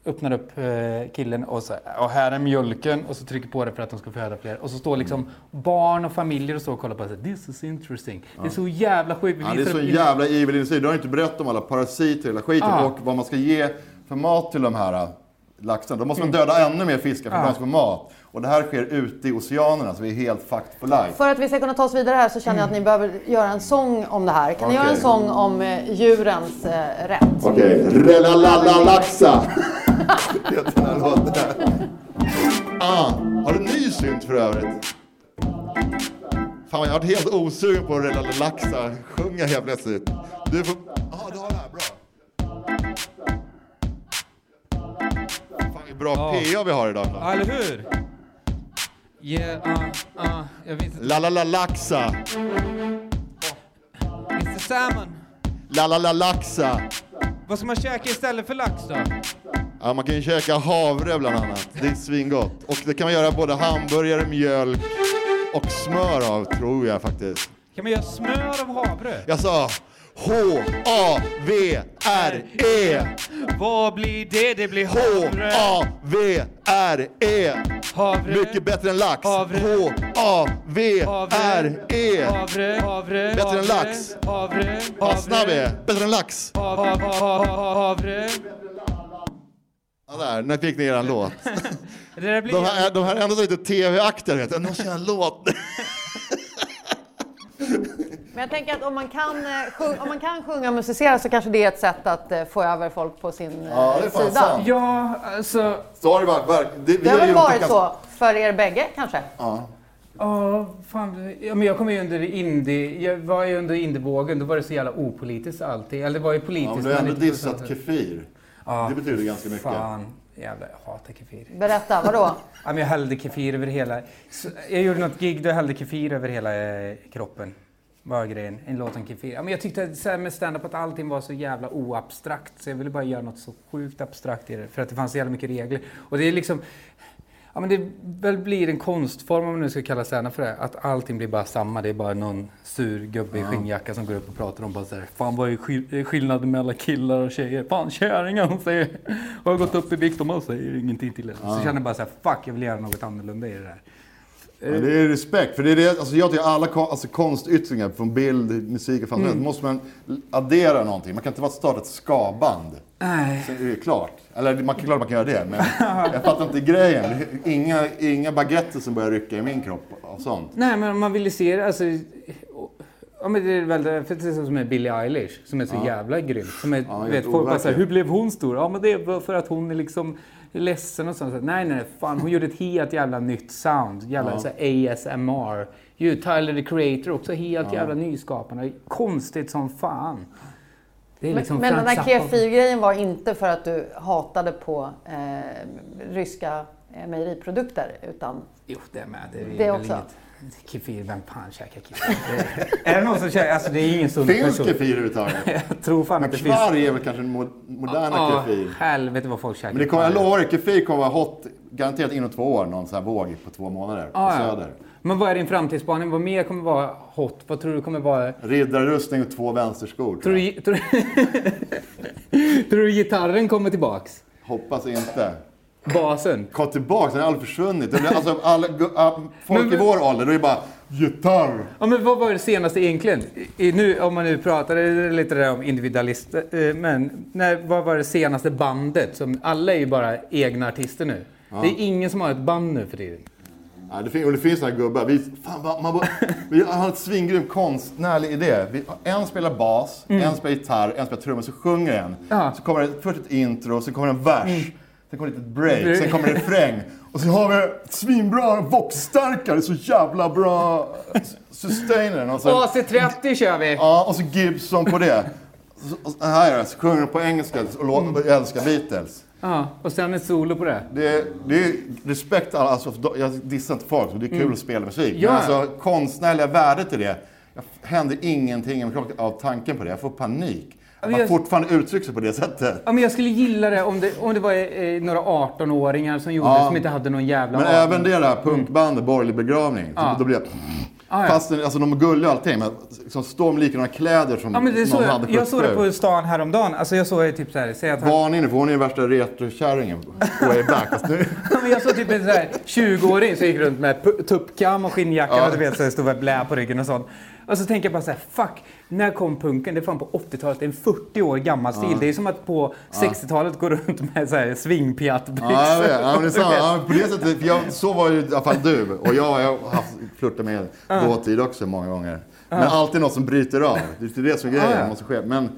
öppnar upp eh, killen och så och här är mjölken och så trycker på det för att de ska föda fler. Och så står liksom barn och familjer och står och kollar på det. så This is interesting. Det är så jävla sjukt. Ja, det är så jävla evil industri. Du har inte berättat om alla parasiter i hela skiten Ja. och vad man ska ge för mat till de här laxarna. Då måste man döda ännu mer fiskar för att Ja. de ska få mat. Och det här sker ute i oceanerna så vi är helt fucked for life. För att vi ska kunna ta oss vidare här så känner jag att ni behöver göra en sång om det här. Kan ni Okej. göra en sång om eh, djurens eh, rätt? Okej, Relalala-laxa. Heter den låten. Ah, har du en ny synt för övrigt? Fan, jag har varit helt osugen på Relalala-laxa. Sjunga helt plötsligt. Du får... Vilken bra PA vi har idag. Ja, eller hur? Yeah, uh, uh, jag vet inte. Lalalalaxa. Mr Salmon, Lalalalaxa. vad ska man käka istället för lax då? Ja, man kan ju käka havre bland annat. Det är svingott. Och det kan man göra både hamburgare, mjölk och smör av, tror jag faktiskt. Kan man göra smör av havre? Jag sa H-A-V-R-E. Vad blir det? Det blir havre. H-A-V-R-E. Havre. Mycket bättre än lax. Havre. H-A-V-R-E. Havre. Havre. Bättre än havre, lax. Havre. Vad snabb är. Bättre än lax. Hav- hav- hav- hav- Havre. Ja, där, när fick ni eran låt? *laughs* Det där blir... De här, de här är ändå lite vet du. Nu måste jag göra en låt. *laughs* Men jag tänker att om man kan, eh, sjung, om man kan sjunga och musicera så kanske det är ett sätt att eh, få över folk på sin eh, Ja, det är fan sida. sant. Ja, alltså... Så har det varit. Det, Det har väl varit så för er bägge kanske? Ja. Ja, fan. Ja, men jag kom ju under indie... Jag var ju under indievågen. Då var det så jävla opolitiskt alltid. Eller det var ju Ja, politiskt. men du har ändå dissat Kefir. Ja, Det betyder ganska mycket. Fan. Jävlar, jag hatar Kefir. Berätta, vadå? *laughs* Ja, men jag hällde Kefir över hela... Jag gjorde något gig då jag hällde Kefir över hela eh, kroppen. Var grejen. En låt om Kefir. Ja, men jag tyckte så här med stand-up att allting var så jävla oabstrakt. Så jag ville bara göra något så sjukt abstrakt i det. För att det fanns så jävla mycket regler. Och det är liksom... Ja, men det väl blir en konstform om man nu ska kalla stand för det. Att allting blir bara samma. Det är bara någon sur gubbe i skinnjacka som går upp och pratar om bara så här. Fan vad är skill- skillnaden mellan killar och tjejer? Fan kärringar hon säger. Har gått upp i vikt och man säger ingenting till henne. Så känner jag bara så här. Fuck jag vill göra något annorlunda i det där. Men det är respekt. För det är det, alltså jag tycker alla alltså konstyttringar, från bild, musik och fantasi, Mm. måste man addera någonting. Man kan inte bara starta ett skaband. Nej. Så är det klart. Eller man kan klart man kan göra det, men *laughs* jag fattar inte grejen. Inga, inga baguetter som börjar rycka i min kropp och sånt. Nej, men man vill ju se det. Alltså, ja, men det är väl det, för det är som med Billie Eilish, som är så jävla grym. Som är, Ja, vet, folk bara såhär, hur blev hon stor? Ja, men det är för att hon är liksom ledsen och sånt. Så, nej, nej, fan, hon gjorde ett helt jävla nytt sound. Jävla Ja. så ASMR. Ju, Tyler the Creator också helt jävla nyskapande. Konstigt som fan. Det är Men, liksom men den Zappa. Kefir-grejen var inte för att du hatade på eh, ryska mejeriprodukter utan Jo, det är med. Det är, Det väl också. Inget. Kefir, vem fan käkar kefir? Det- *laughs* är det någon som käkar? Alltså det är ingen sund Finns person. kefir överhuvudtaget? *laughs* Jag tror fan Men att det finns. kvarg är väl kanske den mo- moderna Ja, kefir. helvete vad folk käkar. Men det kommer, jag lovar, kefir kommer vara hot garanterat inom två år, någon sån här våg på två månader på Ja, ja. Söder. Men vad är din framtidsspaning? Vad mer kommer vara hot? Vad tror du kommer vara... Riddarrustning och två vänsterskor. Tror du, *laughs* tror, tror du gitarren kommer tillbaks? Hoppas inte. Basen? Kom tillbaks, den har aldrig försvunnit. Alltså, alla, *laughs* folk Men- i vår ålder, då är det bara gitarr. Ja, men vad var det senaste egentligen? I, nu, om man nu pratar lite där om individualist, eh, men när, vad var det senaste bandet? Som, alla är ju bara egna artister nu. Det är ingen som har ett band nu för tiden. Ja, det, finns, och det finns här gubbar. Vi, fan, man, vi har en svingrym konstnärlig idé. Vi, en spelar bas, en spelar gitarr, en spelar trummor, så sjunger en. Mm. Ja. Mm. Så kommer det först ett intro, sen kommer en vers, sen kommer det ett break, sen kommer det refräng. Och så har vi svinbra voxstarkare, så jävla bra sustainer. Och sen, AC30 kör vi! ja, och så Gibson på det. Så, och här är det, så sjunger de på engelska och låter, älskar Beatles. Ja, och sen ett solo på det. Det är, det är respekt, alla- alltså, jag dissar inte folk, det är kul att spela musik. Mm. Ja. Men alltså konstnärliga värdet i det, jag händer ingenting av tanken på det. Jag får panik. Men man jag- fortfarande uttrycker sig på det sättet. Ja, men jag skulle gilla det om det, om det var eh, några 18-åringar som gjorde Ja. det som inte hade någon jävla Men aning. även det där punkbandet, Borgerlig begravning. Ja. Så då blir jag... Ja, ja. Fast alltså, de är gulliga och allting, men liksom, står med likadana kläder som Ja, men det någon hade jag såg det 77. på stan häromdagen. Alltså jag såg typ så här, säg att han, Varning nu, för hon är ju värsta retrokärringen. Way back. Alltså, nu, *laughs* Ja, men jag såg typ en så här 20-åring som gick runt med tuppkam och skinnjacka Ja. och du vet, så här, stod med blä på ryggen och sånt. Och så tänker jag bara så här, fuck, när kom punken? Det är fan på 80-talet, det är en 40 år gammal stil. Det är som att på 60-talet gå runt med så här swingpjattbyxor. ja, jag. Ja, det är sant. Ja, *laughs* på det sättet, jag, så var ju i alla fall du. Och jag har haft flörtat med dåtid också många gånger. Men alltid något som bryter av. Det är det som är grejen. Ja, ja. Måste ske. Men,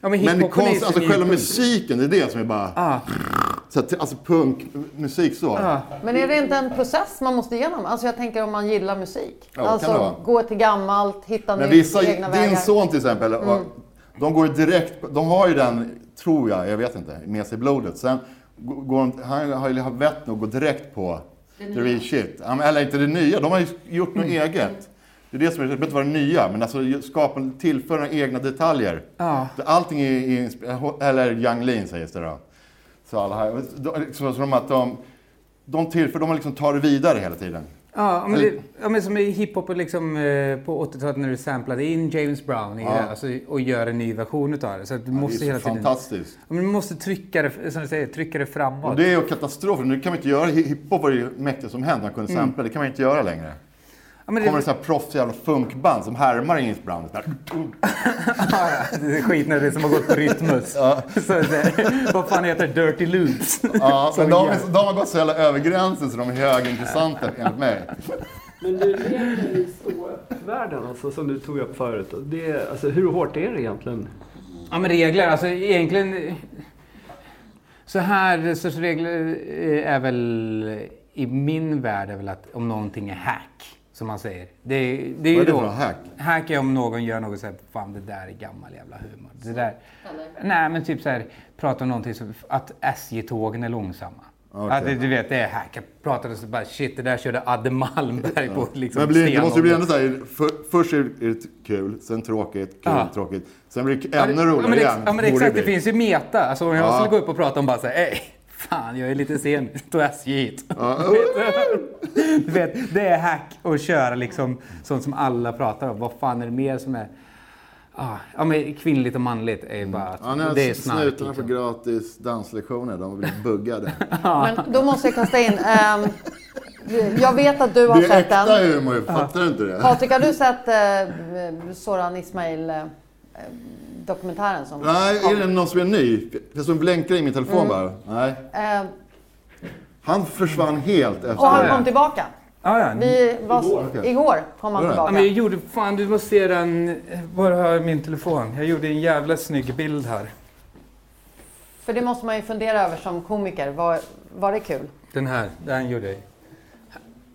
Ja, men men konst, alltså så själva musiken, det är det som är bara... Ja. Så att, alltså punkmusik så. Ja. Men är det inte en process man måste igenom? Alltså jag tänker om man gillar musik. Ja, alltså gå till gammalt, hitta Men nytt, vissa, egna din vägar. son till exempel, Mm. de går ju direkt, de har ju den, tror jag, jag vet inte, med sig i blodet. Sen går de, han har ju vett nog att gå direkt på the real shit. Eller inte det nya, de har ju gjort något Mm. eget. Det är det som är, det behöver inte vara det nya, men alltså skapa, tillföra egna detaljer. Ja. Allting är, eller Young Lean sägs det då. Så alla här, de- så som att de, de tillför, de liksom tar det vidare hela tiden. Ja, men, det, ja, men som i hiphop liksom, eh, på 80-talet när du samplade in James Brown i Ja. det, alltså, och gör en ny version utav det. Så att du måste det är hela så tiden... fantastiskt. Ja, men du måste trycka det, som du säger, trycka det framåt. Och det är ju katastrof. Nu kan man inte göra hiphop var ju mäktigt som hänt. Man kunde sampla. Det kan man inte göra längre. Ja, men kommer det det, så här proffs jävla funkband som härmar. Så här, ja, det är skit när det är som har gått på Rytmus. så, det, vad fan heter det? Dirty Loops? Ja, *laughs* men de, är- de har gått så jävla över gränsen så de är högintressanta enligt mig. Men du lever i ståvärlden alltså, som du tog upp förut. Det, är- alltså, hur hårt är det egentligen? Ja, men regler, alltså egentligen... Så här sorts regler är väl i min värld är väl att om någonting är hack, som man säger. Det, det är ju Vad är det då, för hack? Hack är om någon gör något så här, fan det där är gammal jävla humor. Det där, nej men typ så här, prata om någonting som att SJ-tågen är långsamma. Ja, det, du vet, det är hack. Jag pratade så bara shit, det där körde Adde Malmberg på liksom Men blir, det måste ju bli ändå så här, för, först är det kul, sen tråkigt, kul, Ja. tråkigt. Sen blir det ännu det- roligare ja, men, igen. ja, men exakt, det bli. finns ju meta. Alltså om jag Ja. skulle gå upp och prata om bara såhär, ej, fan jag är lite sen, tog SJ hit. Ja. *laughs* Du vet, det är hack att köra liksom sånt som alla pratar om. Vad fan är det mer som är... Ah, ja, men kvinnligt och manligt är ju bara att Ja, när det är snark. snutarna får Liksom. gratis danslektioner, de blivit buggade. *laughs* Men då måste jag kasta in. ehm, jag vet att du har Det är sett äkta den. humor, fattar du inte det? Patrik, har du sett eh, Soran Ismail eh, dokumentären som Nej, är kom? det någon som är ny? Jag som blänkar i min telefon Mm. bara. Nej. Eh, Han försvann helt efter och han det. kom tillbaka. Ja, ja. Vi var, Igår, igår, okej. kom han det? Ja, tillbaka. men jag gjorde, fan du måste se den, var har jag min telefon? Jag gjorde en jävla snygg bild här. För det måste man ju fundera över som komiker. Var, var det kul? Den här, den gjorde jag.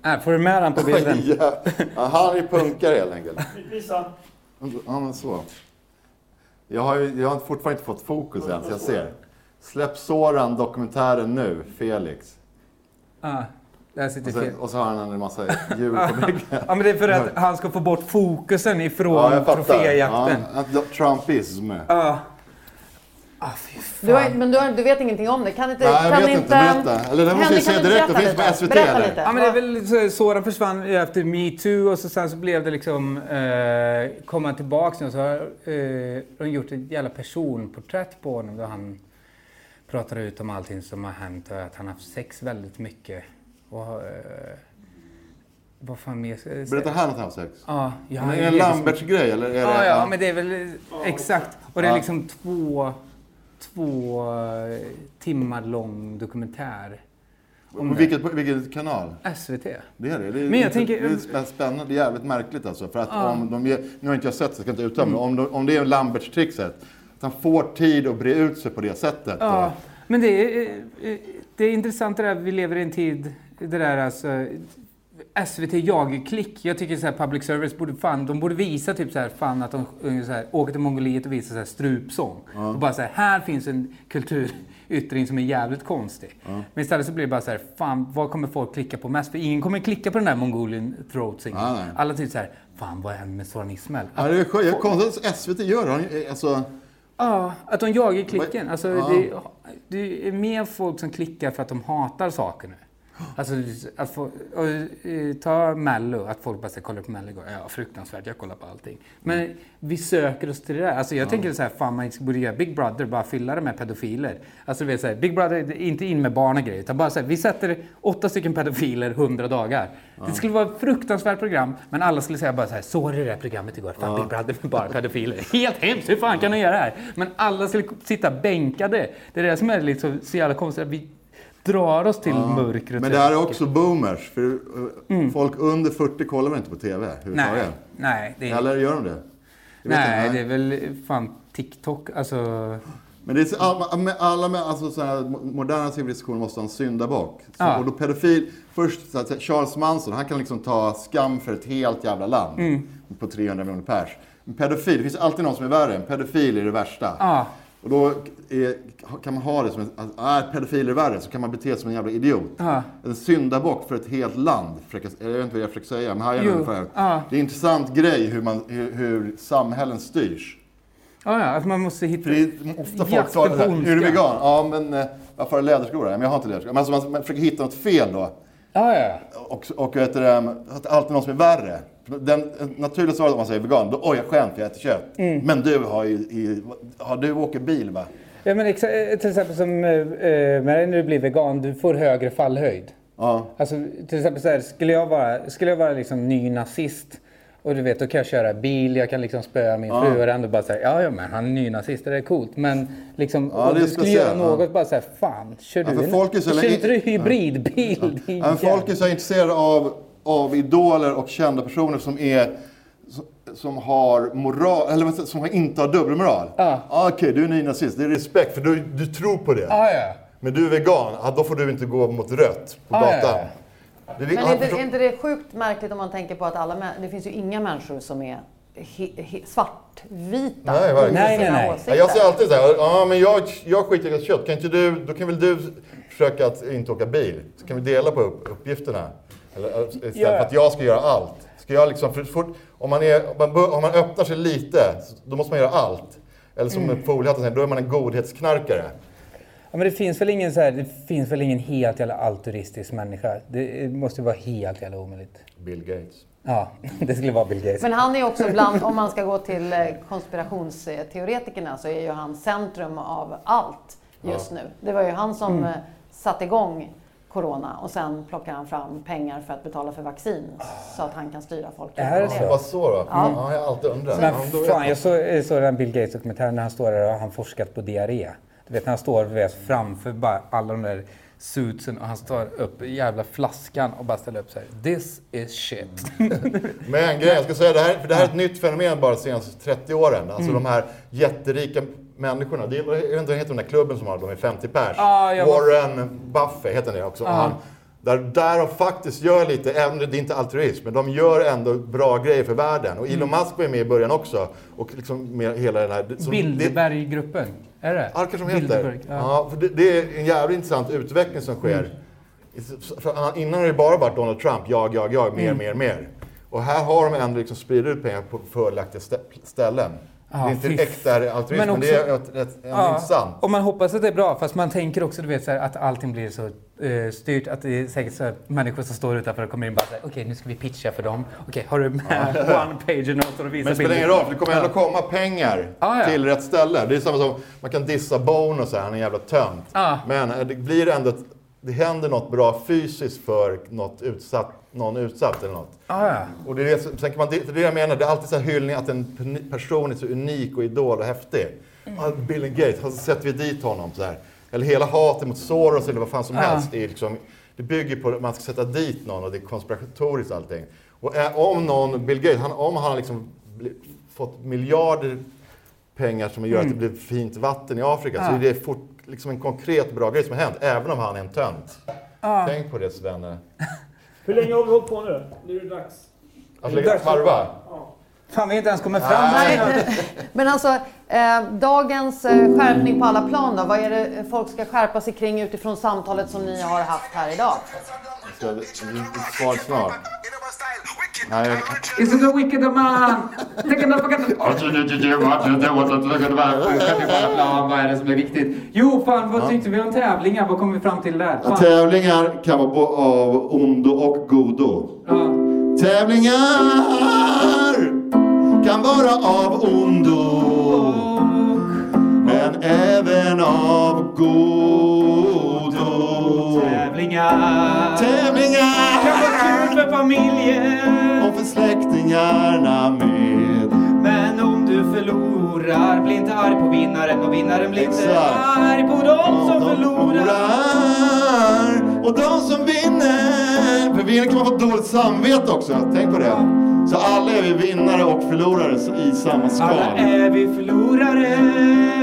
Här, får du med den på bilden? Ja, ja, han är punkare helt enkelt. Visa. Ja, men så. Jag har, jag har fortfarande inte fått fokus än, så jag ser. Släpp Soran dokumentären nu, Felix. Ja, där sitter Och, sen, och så har han en massa *laughs* djur på väggen. Ja, men det är för att han ska få bort fokusen ifrån Ja, troféjakten. Ja, Trumpism. Ja. Ah. Du har, men du, har, du vet ingenting om det? Kan inte... Nej, jag kan vet inte, inte. Berätta. Eller det måste jag säga kan du direkt. berätta Det finns på? SVT, Berätta eller? lite. Ja, men det är väl så, Soran försvann ju efter metoo och så sen så blev det liksom, eh, kom han tillbaks nu och så har eh, de gjort ett jävla personporträtt på honom där han pratar ut om allting som har hänt och att han har haft sex väldigt mycket. Och, eh, vad fan mer ska jag säga? Berättar han att han har sex? Ja, har är det en Lamberts-grej, eller? Är det, Ja, ja, men det är väl exakt. Och det är Ja. liksom två, två eh, timmar lång dokumentär. På vilket, vilket kanal? SVT. Det är det. det är, Men jag tänker- det är spä- spännande. Det är jävligt märkligt alltså. För att om de ger, nu har inte jag sett det, så jag ska inte uttala mig. Om, de, om det är Lamberts-trixet, att han får tid att bre ut sig på det sättet. Ja, Och, men det är, eh, det är intressant det där, vi lever i en tid, det där alltså, SVT jagar-klick. Jag tycker så här public service borde fan, de borde visa typ så här, fan att de eh, så här, åker till Mongoliet och visar så här strupsång. Och bara så här, här finns en kulturyttring som är jävligt konstig. Men istället så blir det bara så här, fan vad kommer folk klicka på mest? För ingen kommer klicka på den där Mongolian throat singing. Nej. Alla tycker så här, fan vad händer med Soran Ismail? Ja, det är konstigt att SVT gör det. Ni- Alltså, Ja, att de jagar klicken. Alltså, det, det är mer folk som klickar för att de hatar saker nu. Alltså, att få, eh, ta Mello, att folk bara säger kolla på Mello igår. Ja, fruktansvärt, jag kollar på allting. Men vi söker oss till det där. Alltså, jag tänker så här, fan man borde göra Big Brother, bara fylla det med pedofiler. Alltså, du vet, så här, Big Brother, inte in med barn och grejer, utan bara så här, vi sätter åtta stycken pedofiler 100 dagar. Det skulle vara ett fruktansvärt program, men alla skulle säga bara så här, såg du det där programmet igår? Fan, Big Brother med bara pedofiler. *laughs* Helt hemskt, hur fan kan de göra det här? Men alla skulle sitta bänkade. Det är det som är liksom så jävla konstigt, drar oss till mörkret. men det här är också boomers. För eh, folk under 40 kollar väl inte på TV Nej, överhuvudtaget? nej, det är, Eller gör de det? Nej, det är väl fan TikTok, alltså... Men det är alla, med, alla med alltså, så här, moderna civilisationer måste ha en syndabock. Så, Ja. Och då pedofil, först så att, Charles Manson, han kan liksom ta skam för ett helt jävla land. Mm. På 300 miljoner pers. En pedofil, det finns alltid någon som är värre. En pedofil är det värsta. Ja. Och då är, kan man ha det som en, att är pedofiler värre så kan man bete sig som en jävla idiot. Ja. En syndabock för ett helt land. försöker- Jag vet inte vad jag försöker säga, men här är det ungefär. ja. Det är en intressant grej hur, man, hur, hur samhällen styrs. Ja, ja, att man måste hitta... För det är ofta folk tar det här, är du vegan? Ja, men eh, varför har du läderskor då? Men jag har inte läderskor. Men alltså, man, man försöker hitta något fel då. Ja, ja. Och, och vet du, alltid är någon som är värre. Den naturliga svaret om man säger vegan, då oj jag skäms för jag äter kött. Mm. Men du har ju, i, har du åker bil va? Ja, men exa- eh, till exempel som eh, eh, när du blir vegan, du får högre fallhöjd. Ja. Alltså till exempel så här, skulle jag vara, skulle jag vara liksom ny nazist och du vet, då kan jag köra bil, jag kan liksom spöa min fru och ändå bara säga ja, ja, men han är ny nazist, det är coolt. Men liksom, Ja, om du skulle göra speciellt, ja. något, bara säga fan, kör du för en, folk är så kör inte du hybridbil? Ja, men folk är så intresserade av, av idoler och kända personer som är som- har moral, eller som inte har dubbelmoral. Ja. Ah, Okej, du är nynazist. Det är respekt för du, du tror på det. Ja, ja. Men du är vegan, ah, då får du inte gå mot rött på Ja, gatan. ja, Det är, Men ah, är inte, är inte det sjukt märkligt om man tänker på att alla det finns ju inga människor som är he, he, svartvita Nej, verkligen. i Nej, sina nej, nej. Ja, jag säger alltid så här, ja men jag, jag skiter i kött. Kan inte du, då kan väl du försöka att inte åka bil? Så kan vi dela på upp, uppgifterna. Eller, äh, istället Ja. för att jag ska göra allt. Ska jag liksom, för fort, om, man är, om, man, om man öppnar sig lite, då måste man göra allt. Eller som mm. Foliehatten säger, då är man en godhetsknarkare. Ja, men det finns väl ingen så här, det finns väl ingen helt jävla altruistisk människa. Det måste vara helt jävla omöjligt. Bill Gates. Ja, *laughs* det skulle vara Bill Gates. Men han är också bland, *laughs* om man ska gå till eh, konspirationsteoretikerna, så är ju han centrum av allt just nu. Det var ju han som Mm. eh, satte igång Corona och sen plockar han fram pengar för att betala för vaccin så att han kan styra folk. Är det så? Vad så då? Ja. jag har alltid undrat. Men Ja, fan, jag såg, såg den Bill Gates-dokumentären när han står där och han forskat på diarré. Du vet han står vet, framför bara alla de där suitsen och han står upp i jävla flaskan och bara ställer upp så här. This is shit. *laughs* Men grejen, jag ska säga det här, för det här är ett nytt fenomen bara de senaste 30 åren. Alltså Mm. de här jätterika människorna. Det jag vet inte vad heter den där klubben som har, de är 50 pers. Ja, jag var- Warren Buffett heter det också. Han, där, där de faktiskt gör lite, även det inte är altruism, men de gör ändå bra grejer för världen. Och Mm. Elon Musk var ju med i början också. Och liksom med hela den här... Bilderberggruppen. Är det Ja, kanske de heter. Ja. ja. för det, det är en jävligt intressant utveckling som sker. För han- innan har det bara varit Donald Trump, jag, jag, jag, mer, mer, mer. Och här har de ändå liksom spridit ut pengar på fördelaktiga stä- ställen. Ja, det är inte fy äkta altruism, men, Men det är ett, ett, ändå intressant. Och man hoppas att det är bra, fast man tänker också du vet, så här, att allting blir så eh, styrt att det är säkert så här, människor som står utanför och kommer in och bara okej nu ska vi pitcha för dem. Okej, har du med *laughs* one pager notes och visar Men det spelar ingen roll, för det kommer ändå komma pengar Ja, ja. till rätt ställe. Det är samma som, man kan dissa Bono och säga han är en jävla tönt. Ja. Men eh, det blir ändå, ett- det händer något bra fysiskt för något utsatt, någon utsatt eller något. Ah, ja. Och det är det, sen kan man, det det jag menar, det är alltid så här hyllning att en person är så unik och idol och häftig. Ah, Bill Gates, så sätter vi dit honom så här. Eller hela hatet mot Soros eller vad fan som Ja. helst. Det, är liksom, det bygger på att man ska sätta dit någon och det är konspiratoriskt allting. Och eh, om någon, Bill Gates, han, om han har liksom fått miljarder pengar som gör att det blir fint vatten i Afrika så Ja. är det fort, liksom en konkret bra grej som har hänt, även om han är en tönt. Tänk på det Svenne. *laughs* Hur länge har vi hållit på nu? Nu är det dags. Alltså, lägga varva. Fan, vi har inte ens kommit fram. Nej. *laughs* Men alltså, eh, dagens eh, skärpning på alla plan då? Vad är det folk ska skärpa sig kring utifrån samtalet som ni har haft här idag? Ska Svar snart. Nej, jag... Is it a wicked man? Fucking... Vad är det som är viktigt? Jo, fan, vad tyckte vi om tävlingar? Vad kom vi fram till där? Fan. Tävlingar kan vara av ondo och godo. Ja. Tävlingar kan vara av ondo men även av godo. Tävlingar. Tävlingar Kan vara kul för familjen. och för släktingarna med. Men om du förlorar, bli inte arg på vinnaren och vinnaren blir inte arg på dem som förlorar. och de som vinner. För vinnare kan man få dåligt samvete också. Tänk på det. Så alla är vi vinnare och förlorare i samma skal. Alla är vi förlorare.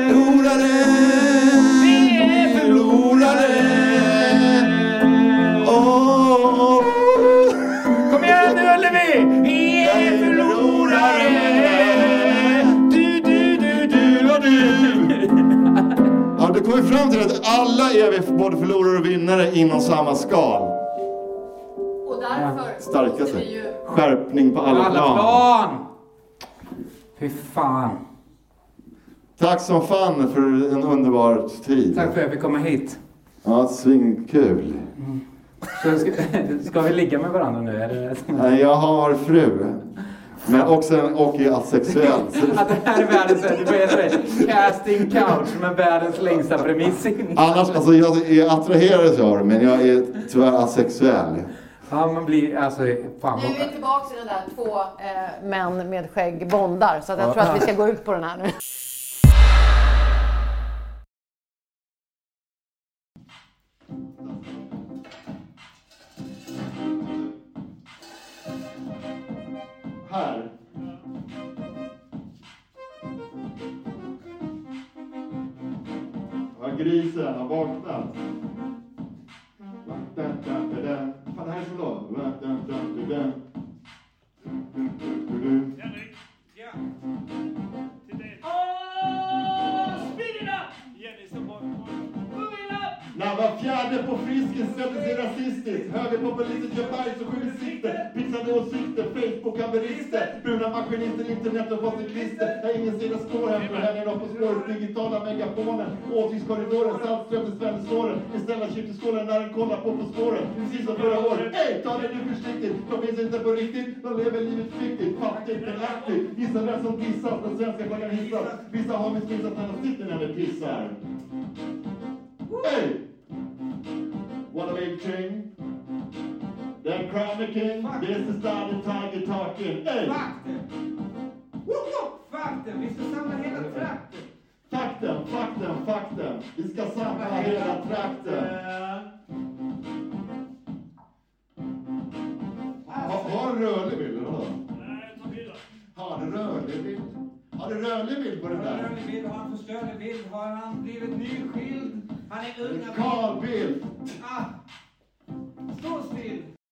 Förlorare. Vi är förlorare. Vi är förlorare! Du, du, du, du och du. Ja, då kommer fram till att alla är vi både förlorare och vinnare inom samma skal. Och därför Starkaste. Skärpning på alla, Alla plan. plan! Fy fan. Tack som fan för en underbar tid. Tack för att jag fick komma hit. Ja, svinkul. Så ska, *laughs* ska vi ligga med varandra nu? Eller? Nej, Jag har fru. Men också och är asexuell. *laughs* Så- Att det här är världens, casting couch med världens längsta premiss. Annars, alltså jag är attraherad av det, men jag är tyvärr asexuell. Ja, man blir, alltså, fan. Nu är vi tillbaka i den där två eh, män med skägg bondar. Så att jag tror att vi ska gå ut på den här nu. Grisen har vaknat. Facebook bruna maskinister, internet och fossilklister. Där ingen sida står spår hem för helgen upp på spåret. Digitala megafonen, åsiktskorridoren, saltströmmen spänner Svennesåren. Beställa chip i skålen när den kollar på På spåret. Precis som förra året. Ey, ta det nu försiktigt. De finns inte på riktigt. De lever livet fiktigt, fattigt men. Gissa vem som dissas den svenska flaggan hissas. Vissa har missat när de sitter när de pissar. Hey! Wanna a big Then the king. This is not the tiger talking. Hey! Fakten! Vi ska samla hela trakten. Fakten, fakten, fakten. Vi ska samla hela trakten. Ha- Har du rörlig bild eller vadå? Nej, ta bild då. Har du rörlig bild? Har du rörlig bild på den där? bild, har han förstörd bild, har han blivit nyskild? Han är ung. Carl Bildt! Ah! Stå still!